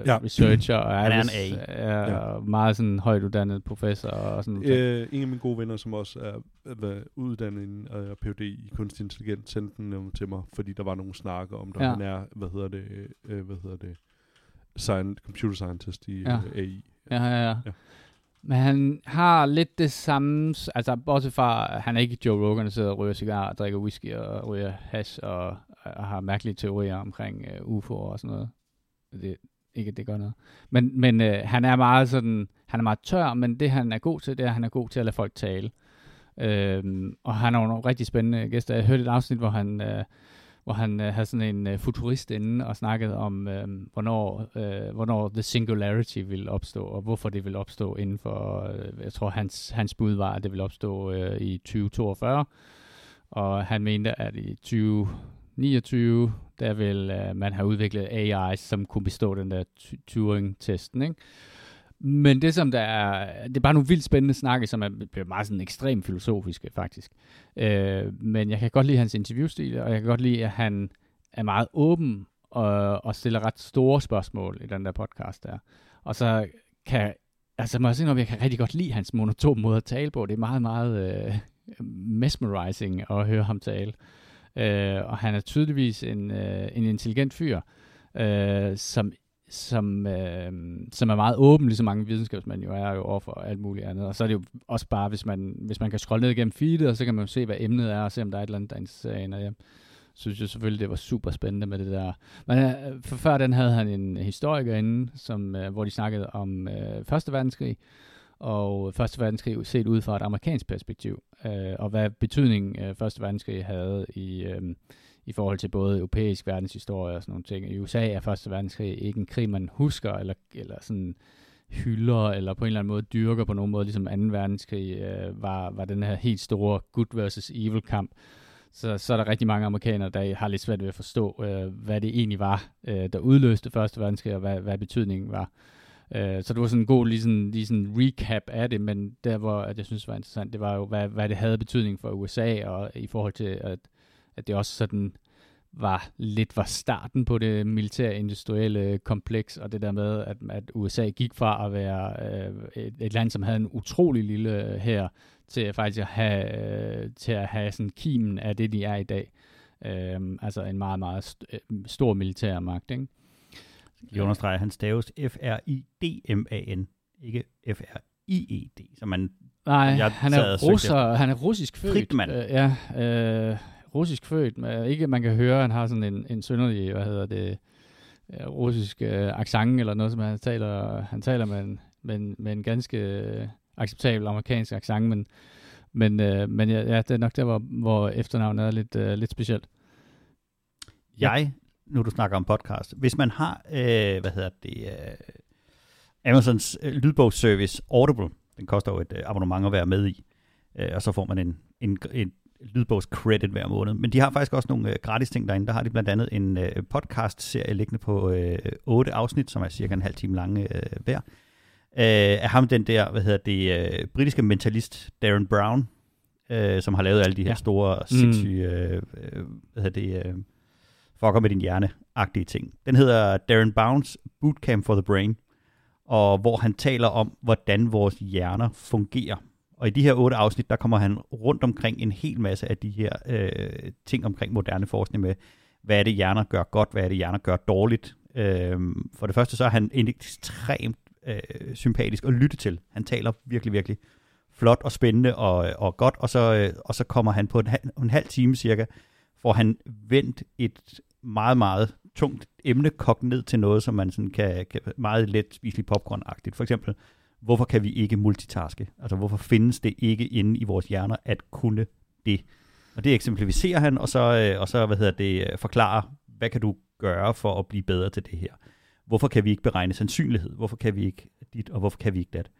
Ja. researcher. Og Han er en AI. Er Ja. meget sådan højt uddannet professor og sådan noget. Øh, en af mine gode venner, som også er, er uddannet en uh, Ph.D. i kunstig intelligens, sendte den til mig, fordi der var nogle snakker om det. Ja. Han er, hvad hedder det, øh, hvad hedder det, science, computer scientist i Ja. uh, AI. Ja, ja, ja. Ja. Men han har lidt det samme, altså bortset fra, han er ikke Joe Rogan, der sidder og ryger cigar og drikker whisky og ryger hash og, og har mærkelige teorier omkring øh, UFO'er og sådan noget. Det, ikke, at det gør noget. Men, men øh, han er meget sådan, han er meget tør, men det han er god til, det er, at han er god til at lade folk tale. Øhm, og han har nogle rigtig spændende gæster. Jeg hørte et afsnit, hvor han, øh, hvor han øh, havde sådan en øh, futurist inde og snakkede om, øh, hvornår, øh, hvornår the singularity vil opstå, og hvorfor det vil opstå inden for, øh, jeg tror hans, hans bud var, at det vil opstå øh, i 2042, og han mente, at i 20 29, der vil øh, man have udviklet AI, som kunne bestå den der Turing-testen, ikke? Men det som der er, det er bare nogle vildt spændende snakke, som er, bliver meget sådan ekstremt filosofiske faktisk. Øh, men jeg kan godt lide hans interviewstil, og jeg kan godt lide, at han er meget åben og, og stiller ret store spørgsmål i den der podcast der. Og så kan, altså må jeg sige, at jeg kan rigtig godt lide hans monotone måde at tale på. Det er meget, meget øh, mesmerizing at høre ham tale. Øh, Øh, og han er tydeligvis en, øh, en intelligent fyr, øh, som som, øh, som er meget åben, ligesom mange videnskabsmænd jo er jo over for alt muligt andet. Og så er det jo også bare, hvis man, hvis man kan scrolle ned igennem feedet, og så kan man jo se, hvad emnet er, og se, om der er et eller andet, der interesserer en. Og jeg synes jo selvfølgelig, det var super spændende med det der. Men øh, for før den havde han en historiker inde, som, øh, hvor de snakkede om øh, Første Verdenskrig, og Første Verdenskrig set ud fra et amerikansk perspektiv, øh, og hvad betydning øh, Første Verdenskrig havde i... Øh, i forhold til både europæisk verdenshistorie og sådan nogle ting. I USA er Første Verdenskrig ikke en krig, man husker, eller, eller sådan hylder, eller på en eller anden måde dyrker på nogen måde, ligesom 2. verdenskrig øh, var, var den her helt store good versus evil kamp. Så, så er der rigtig mange amerikanere, der har lidt svært ved at forstå, øh, hvad det egentlig var, øh, der udløste Første Verdenskrig, og hvad, hvad betydningen var. Øh, så det var sådan en god lige sådan, lige sådan recap af det, men der hvor at jeg synes var interessant, det var jo, hvad, hvad det havde betydning for USA, og i forhold til, at at det også sådan var lidt var starten på det militærindustrielle kompleks, og det der med, at, at USA gik fra at være øh, et, et land, som havde en utrolig lille øh, her, til faktisk at have, øh, til at have sådan kimen af det, de er i dag. Øh, altså en meget, meget st- øh, stor militærmagt, ikke? Ikke? Jeg understreger, at han staves F-R-I-D-M-A-N, ikke F-R-I-E-D, så man Nej, Jeg han er, russer, han er russisk født. Friedman. Øh, ja, øh, russisk født. Men ikke man kan høre, han har sådan en, en synderlig, hvad hedder det, øh, russisk øh, accent eller noget, som han taler, han taler med en, med en, med en ganske øh, acceptabel amerikansk accent, men, men, øh, men ja, ja, det er nok der, hvor, hvor efternavnet er lidt, øh, lidt specielt. Jeg, nu du snakker om podcast, hvis man har, øh, hvad hedder det, øh, Amazons øh, lydbogsservice Audible, den koster jo et øh, abonnement at være med i, øh, og så får man en, en, en lydbogs-credit hver måned. Men de har faktisk også nogle øh, gratis ting derinde. Der har de blandt andet en øh, podcast-serie liggende på øh, 8 afsnit, som er cirka en halv time lange øh, hver. Øh, af ham den der, hvad hedder det, øh, britiske mentalist Darren Brown, øh, som har lavet alle de her Ja. store, Mm. sindssyge, øh, øh, hvad hedder det, øh, fucker med din hjerne-agtige ting. Den hedder Darren Bounds Bootcamp for the Brain, og hvor han taler om, hvordan vores hjerner fungerer. Og i de her otte afsnit, der kommer han rundt omkring en hel masse af de her øh, ting omkring moderne forskning med, hvad er det, hjerner gør godt, hvad er det, hjerner gør dårligt. Øh, for det første, så er han en ekstremt øh, sympatisk at lytte til. Han taler virkelig, virkelig flot og spændende og, og godt, og så, øh, og så kommer han på en, en halv time cirka, får han vendt et meget, meget tungt emne kogt ned til noget, som man sådan kan, kan meget let spise popcorn-agtigt. For eksempel, hvorfor kan vi ikke multitaske? Altså, hvorfor findes det ikke inde i vores hjerner at kunne det? Og det eksemplificerer han, og så, øh, og så hvad hedder det, øh, forklarer, hvad kan du gøre for at blive bedre til det her? Hvorfor kan vi ikke beregne sandsynlighed? Hvorfor kan vi ikke dit, og hvorfor kan vi ikke dat?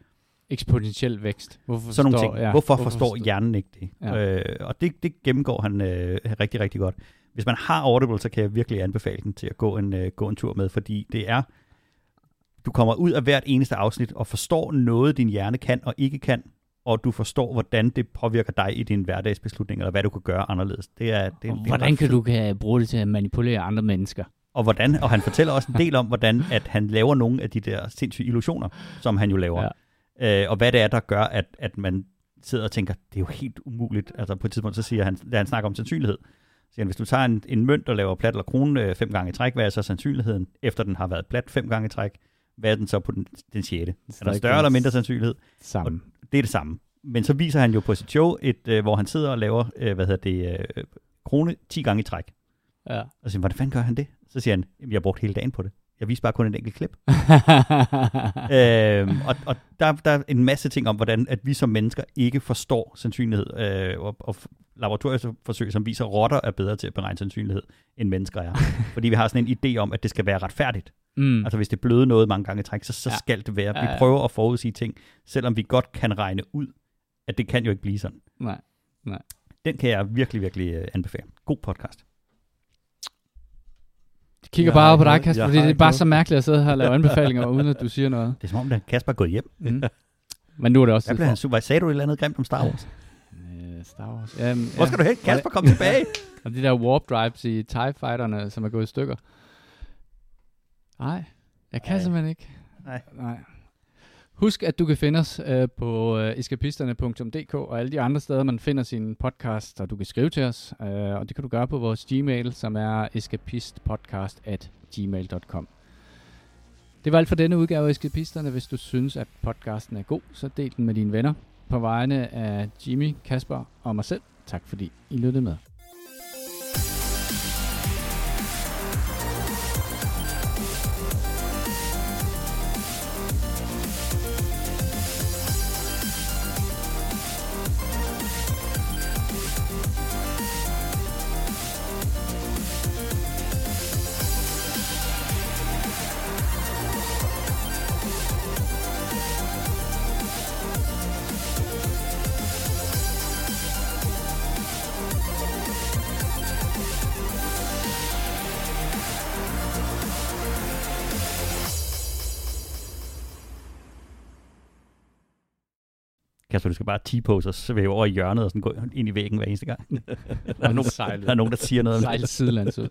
Eksponentiel vækst. Hvorfor Sådan nogle forstår- ting. Ja, hvorfor, hvorfor forstår forstår- hjernen ikke det? Ja. Øh, og det, det gennemgår han øh, rigtig, rigtig godt. Hvis man har Audible, så kan jeg virkelig anbefale den til at gå en, øh, gå en tur med, fordi det er, du kommer ud af hvert eneste afsnit og forstår noget, din hjerne kan og ikke kan, og du forstår, hvordan det påvirker dig i din hverdagsbeslutning, eller hvad du kan gøre anderledes. Det er, det, det er hvordan kan du kan bruge det til at manipulere andre mennesker? Og, hvordan, og han fortæller også en del om, hvordan at han laver nogle af de der sindssyge illusioner, som han jo laver. Ja. Øh, og hvad det er, der gør, at, at man sidder og tænker, det er jo helt umuligt. Altså på et tidspunkt, så siger han, da han snakker om sandsynlighed, siger han, hvis du tager en, en mønt og laver plat eller krone øh, fem gange i træk, hvad er så sandsynligheden, efter den har været plat fem gange i træk, hvad er den så på den, den sjette? Er der større eller mindre sandsynlighed? Sammen. Det er det samme. Men så viser han jo på sit show, et, øh, hvor han sidder og laver, øh, hvad hedder det, øh, krone 10 gange i træk. Ja. Og så siger han, hvordan fanden gør han det? Så siger han, "Jamen, jeg har brugt hele dagen på det. Jeg viste bare kun et enkelt klip. øhm, og og der, der er en masse ting om, hvordan at vi som mennesker ikke forstår sandsynlighed. Øh, og, og laboratorieforsøg, som viser, at rotter er bedre til at beregne sandsynlighed, end mennesker er. Fordi vi har sådan en idé om, at det skal være retfærdigt. mm. Altså hvis det bløder noget mange gange i træk, så, så Ja. skal det være. Ja, Vi ja. prøver at forudsige ting, selvom vi godt kan regne ud, at det kan jo ikke blive sådan. Nej. Den kan jeg virkelig, virkelig øh, anbefale. God podcast. Jeg kigger Jeg bare på dig, Kasper, jeg fordi det er bare noget. så mærkeligt at sidde her og lave anbefalinger, uden at du siger noget. Det er som om, at Kasper er gået hjem. Mm. Men nu er det også Hvad tid blev for- han super? Sagde du et eller andet grimt om Star Wars? Øh, Star Wars. Jamen, Hvor skal du hen? Kasper, kom tilbage. Og de der warp drives i TIE Fighterne, som er gået i stykker. Nej, jeg kan Nej. simpelthen ikke. Nej. Nej. Husk, at du kan finde os øh, på øh, eskapisterne.dk og alle de andre steder, man finder sin podcast, og du kan skrive til os. Øh, og det kan du gøre på vores Gmail, som er escapistpodcast.gmail.com. Det var alt for denne udgave af Eskapisterne. Hvis du synes, at podcasten er god, så del den med dine venner. På vegne af Jimmy, Kasper og mig selv, tak fordi I lyttede med. Bare T-pose og svæve over i hjørnet og sådan gå ind i væggen hver eneste gang. der, er nogen, der er nogen, der siger noget. Sejl sidelands ud.